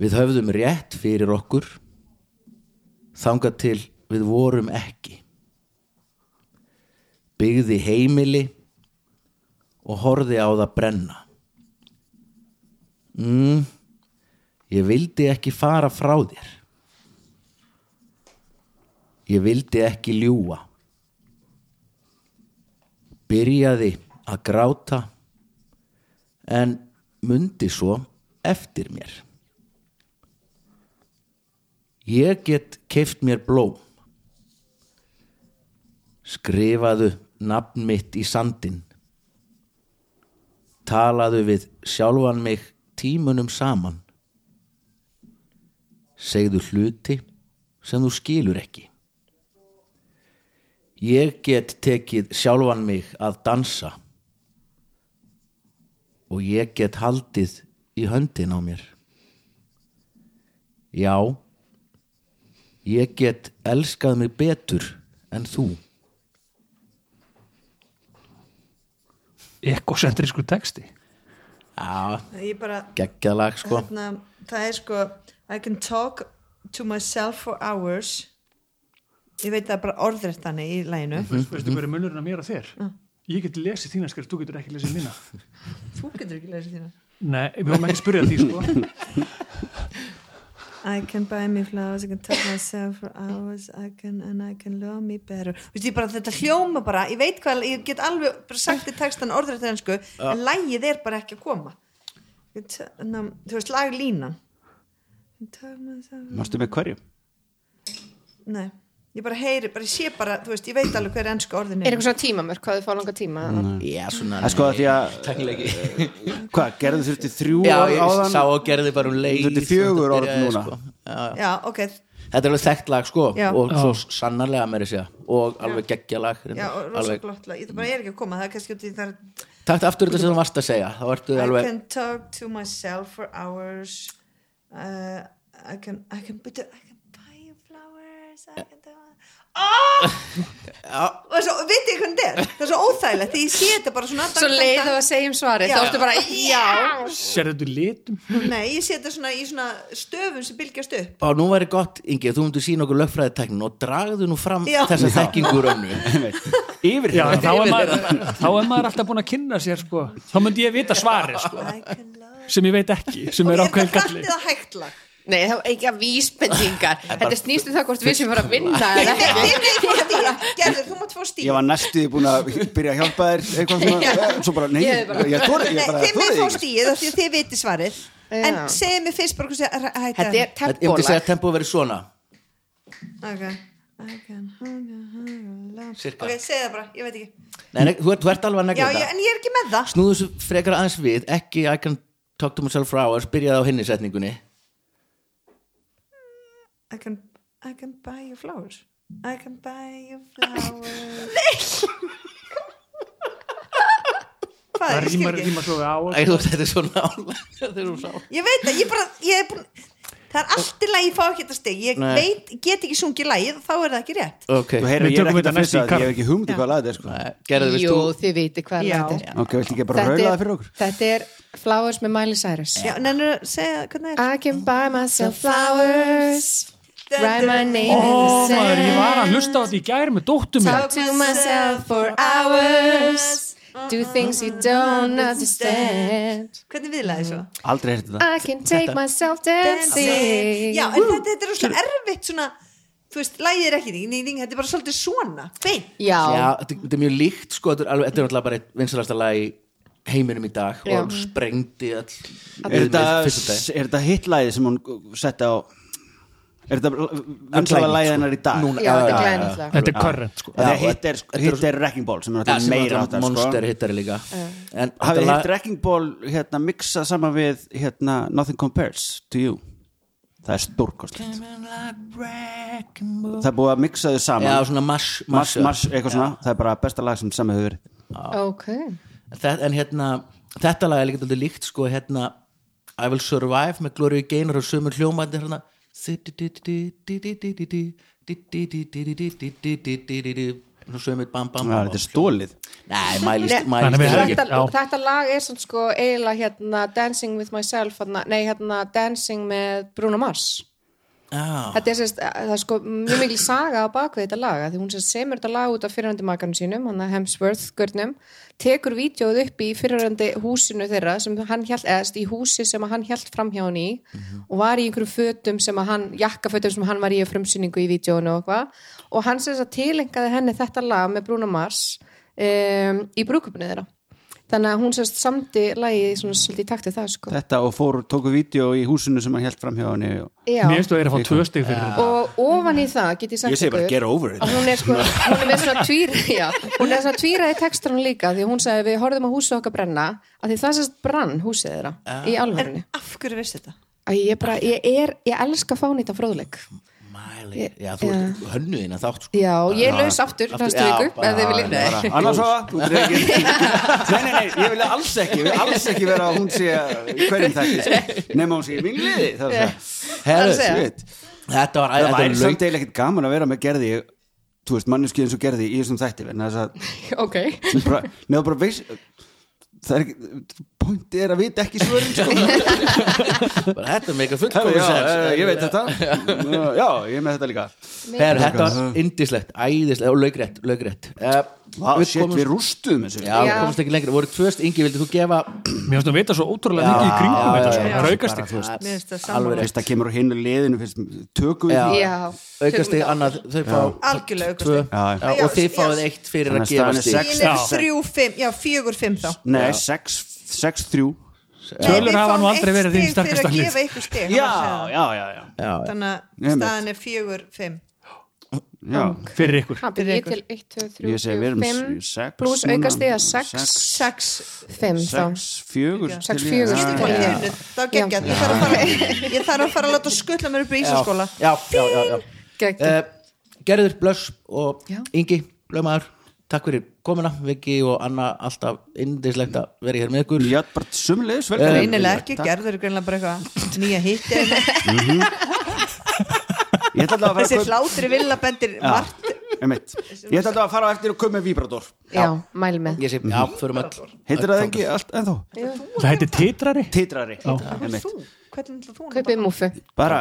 Við höfðum rétt fyrir okkur þangað til við vorum ekki. Byggði heimili og horfði á það brenna mm, ég vildi ekki fara frá þér. Ég vildi ekki ljúa byrjaði að gráta en mundi svo eftir mér. Ég get keift mér blóm. Skrifaðu nafn mitt í sandin talaðu við sjálfan mig tímunum saman. Segðu hluti sem þú skilur ekki. Ég get tekið sjálfan mig að dansa og ég get haldið í höndin á mér. Já ég get elskað mig betur en þú. Ekosentrísku texti geggjalag sko. Hérna, það er sko I can talk to myself for hours. Ég veit það bara orðrætt þannig í læginu Veistu hver er munurinn að mér og þér? Ég get lesið þína skrift, þú getur ekki lesið mína. Þú getur ekki lesið þína. Nei, við höfum ekki spyrjað því sko I can buy me flowers, I can talk myself for hours I can, and I can love me better. Veistu, ég bara, þetta hljóma bara ég veit hvað, ég get alveg bara sagt í textan orðrætt ennsku, en lægið er bara ekki að koma. Þú veist, Talk myself Mástu með hverju? Nei, ég bara heyri, bara ég sé bara, þú veist, ég veit alveg hver ennsku orðin Er eitthvað svona tímamörk, hvað þið fá langa tíma? Já, svona er sko að því að Teknileiki Hvað, gerðu þurfti þrjú Já, ár ég áðan? sá og gerði bara um leið Þetta er fjögur orð byrjaði, núna. sko. Já, já. Já, ok, Þetta er alveg þekkt lag sko Já. og svo sannarlega með þessi og alveg geggja lag já, og rosa alveg. glott lag. ég það bara er ekki að koma, það er kannski út í þar Takk aftur þetta sem þú varst að segja. Þá ertu I alveg can talk to myself for hours. Uh, I can I can, but I can buy you flowers I can do og svo, veit ég hvernig þetta er? Það er svo óþægilegt, því ég sé þetta bara svona Svo leið þú að segja um svarið, Já. þá ertu bara, já. Sér þetta litum? nei, ég sé þetta svona í svona stöfum sem bylgjast upp. Og nú væri gott, Ingi, að þú myndir sína okkur lögfræðiteknin og dragðu nú fram Já. þessa þekkingur önnu yfir Já, þá er, maður, þá er maður alltaf búin að kynna sér sko. Þá myndi ég vita svarið sko, sem ég veit ekki, sem og er ákveðin það Nei, það var ekki að vísbendingar. Þetta snýstu það hvort við sem fara að vinna gerður, þú mátt fá stíð ég var næstuði búin að byrja að hjálpa þér eitthvað svona, svo bara, nei þið með fá af því þið viti svarið. En segið mér fyrst bara Þetta er ég myndi tempólag. segja að tempóið verið svona. Ok. Ok, segið það bara, ég veit ekki. Nei, þú, ert, þú ert alveg að negla þetta. en ég er ekki með það. Snúðu þessu frekar aðeins við. Ekki I can talk to myself for hours. Byrjaði á hinni setningunni I can, I can buy you flowers. I can buy you flowers. Hvað Það er, ekki. rýmar svo við á Æ, þú veist, þetta er svona sá ég veit það, ég bara, ég er búin það er allt í lagi, ég fá ekki þetta stig. Ég Nei. veit, get ekki sungið lagið þá er það ekki rétt. Ok, þú heyrir, ég er ekkert að fyrsta ég hef ekki hugmyndi hvað lag þetta er sko. Nei, gerðu, Jú, þú? þið viti hvað þetta er. Ok, viltu ekki bara raula það fyrir okkur? Þetta er Flowers með Miley Cyrus. Já, nennur að segja, hvernig er? I can buy myself flowers Write my name Ó, in the maður, ég var að sand hlusta á þetta í gær með dóttum minn Talk to myself for hours. Do things you don't understand. Hvernig viðlaði svo? Aldrei heyrti þetta. I can take myself dancing. Já, en þetta, þetta er svona erfitt svona þú veist, lagið er ekki ding, þetta er bara svolítið svona bein, Já, Já, þetta, þetta er mjög líkt sko, þetta er, alveg, þetta er náttúrulega bara eitt vinsalasta lag í heiminum í dag Já. og sprengdi all er þetta, fyrsta dag. er þetta hitlæði sem hún setti á er þetta vinsala læðið hennar í dag? Núna, Já, þetta er já, já, glænýtt lag. Þetta er current sko. Já, þetta er- hitt er Wrecking Ball sem er Já, náttúrulega sem meira er áttar monster sko. hittari líka en hafið þetta hitt Wrecking Ball hérna, mixa saman við hérna, Nothing Compares to You? Það er stórkostlegt. Það er búið að mixa þau saman. Já, svona mash, eitthvað svona, það er bara besta lag sem saman hefur verið. Ok. En hérna þetta lag er líka alltaf líkt sko hérna I Will Survive með Gloria Gaynor og sömur hljómandi hérna sömur bam bam Já, bam þetta er stólið þetta lag er svona sko eiginlega hérna Dancing with myself nei hérna Dancing með Bruno Mars Já, þetta er, sérst, það er sko mjög mikil saga á bakvið þetta lag af því hún sérst semur þetta lag út af fyrirhandi makanum sínum hann að Hemsworth görnum tekur vídeoð upp í fyrirhandi húsinu þeirra sem hann hjælt, eðast í húsi sem hann hjælt fram hjá hann í og var í einhverjum fötum sem hann jakkafötum sem hann var í að frumsýningu í vídeoinu og eitthvað. Og hann sérst að tilengaði henni þetta lag með Bruno Mars um, í brúkupinu þeirra þannig að hún sérst samdi lagið svona svolítið í takti það sko þetta og fór, tóku vídeo í húsinu sem hann held fram hjá. Já. Mér finnst þú að er að fá tvö stig fyrir þetta og ofan í það get ég sagt ég segi bara get over it hún er sko, hún er með svona tvír já, hún er svona tvíra í textunum líka því hún sagði við horfðum að húsið okkar brenna að því það sést brann húsið þeirra í alvörinu af hverju vissi þetta? ég bara, ég er, ég elska fánýta fróðleik Já, þú ert hönnuðina þátt sko. já, ég er laus aftur næstu viku, ef þið bara, Nei. annars svo þú ekki nei, nei, nei, ég vil alls ekki ég vil alls ekki vera að hún sé í hverjum þætti nema hún sé í mín liði það það Herru, shit. Þetta var er samt eiginlega ekkert gaman að vera með gerði þú veist, manneski eins og gerði í þessum þætti en þess að ok, bara, neða bara veist það er ekki, pointi er að vita ekki svörin sko. bara, Þetta er Herru, fullkomis já, eh, ég veit þetta. Já, ég með þetta líka. Herru, þetta var indislegt, æðislegt og laugrétt, laugrétt uh, Shit, komumst- við rústuðum þessu Já, við Já. komumst ekki lengra, voru tvöst Ingi, vildi þú gefa Mér finnst að vita svo ótrúlega mikið í kringum þetta sko. aukast finnst það alveg það kemur á hinu liðinu fyrst, tökum við Já. því já aukastig annað, þau fá Algjörlega aukastig. tvö. Já, já. Já, og þið fáið eitt fyrir að gefa sex. Er Já. þrjú, fjögur, fimm þá nei, 6-3 Tölur Nei, við hafa nú fáum aldrei eitt verið gefa ykkur stig já, já, já, þannig að staðan er fjögur, fimm. Fyrir ykkur. Ég til 1, 2, 3, Ég segi, við erum 5 sex pluss núna. aukastig að 6 Sex. 6, 5 þá. 6-4 Sex, fjögur stig. Ég- þá geggjað, ég þarf að fara ég þarf að láta skutla mér upp í Ísaskóla já, já, já, já. Geggjað. Uh, Gerður, Blöss og. Ingi, lögmaður Takk fyrir komuna, Viki og Anna alltaf indislegt að vera hér með ykkur. Já, bara sumleis Greinilega ekki, gerður greinlega bara eitthvað nýja hitti Ég ætla allavega að fara þessi að hlátri villabendir margt Ég ætla að fara á eftir og koma með víbrator já, mæl með. Ég sé, já, förum öll. Heitir það ekki allt ennþá? Það heitir titrari? Titrari. Einmitt. Þú, hvernig ætlar þú? Kaupið múfu Bara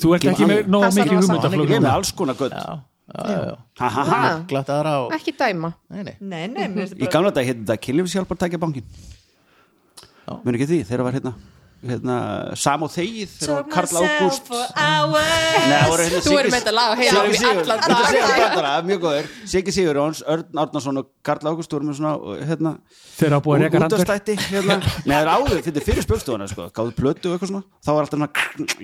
Þú ert ekki með nóg mikið rosa. hugmyndaflug Ég er með alls konar gull Já, já, já, já. Ha ha ha. Glatt aðra og ekki dæma. Nei, nei. Nei, nei, mér finnst Í það bara gamla dag hérna þetta Kynlífshjálpar tækja bankin Já. Muni ekki því, þegar var hérna hérna, Sam og Þegið var Karl Ágúst. hérna Þú erum með þetta lag á heila Sigur, allan þetta dag. mjög góður. Siggi Sigurjóns, Örn Árnason og Karl Ágúst voru með svona, og, hérna Þeir hafa búið að reka randur. útastætti, hérna. Nei, það er áður, fyrir spjölstofuna, sko. Gáðu plötu og eitthvað svona, þá var alltaf svona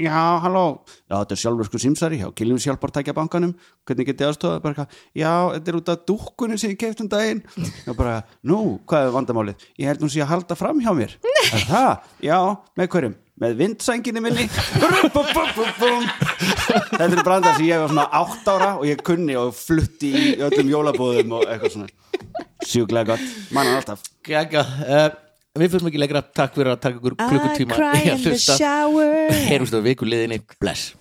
já, halló, já, þetta er sjálfur sko símsari já, Kiljum sjálfbar tækja bankanum. Hvernig getið aðstofað, bara eitthvað, já, þetta er út af dúkkunni sem ég keift um daginn. Já, bara, nú, hvað er vandamálið? Ég held með hverjum með vindsænginni minni. Þetta er brandar sem ég var svona átt ára og ég kunni og flutti í öllum jólabúðum og eitthvað svona. Sjúklega gott, mannan alltaf. Gæga, uh, við fyrir mikið lengra. Takk fyrir að taka ykkur klukkutíma I cry í að in the hlusta. shower. Heyrumst á viku liðinni. Bless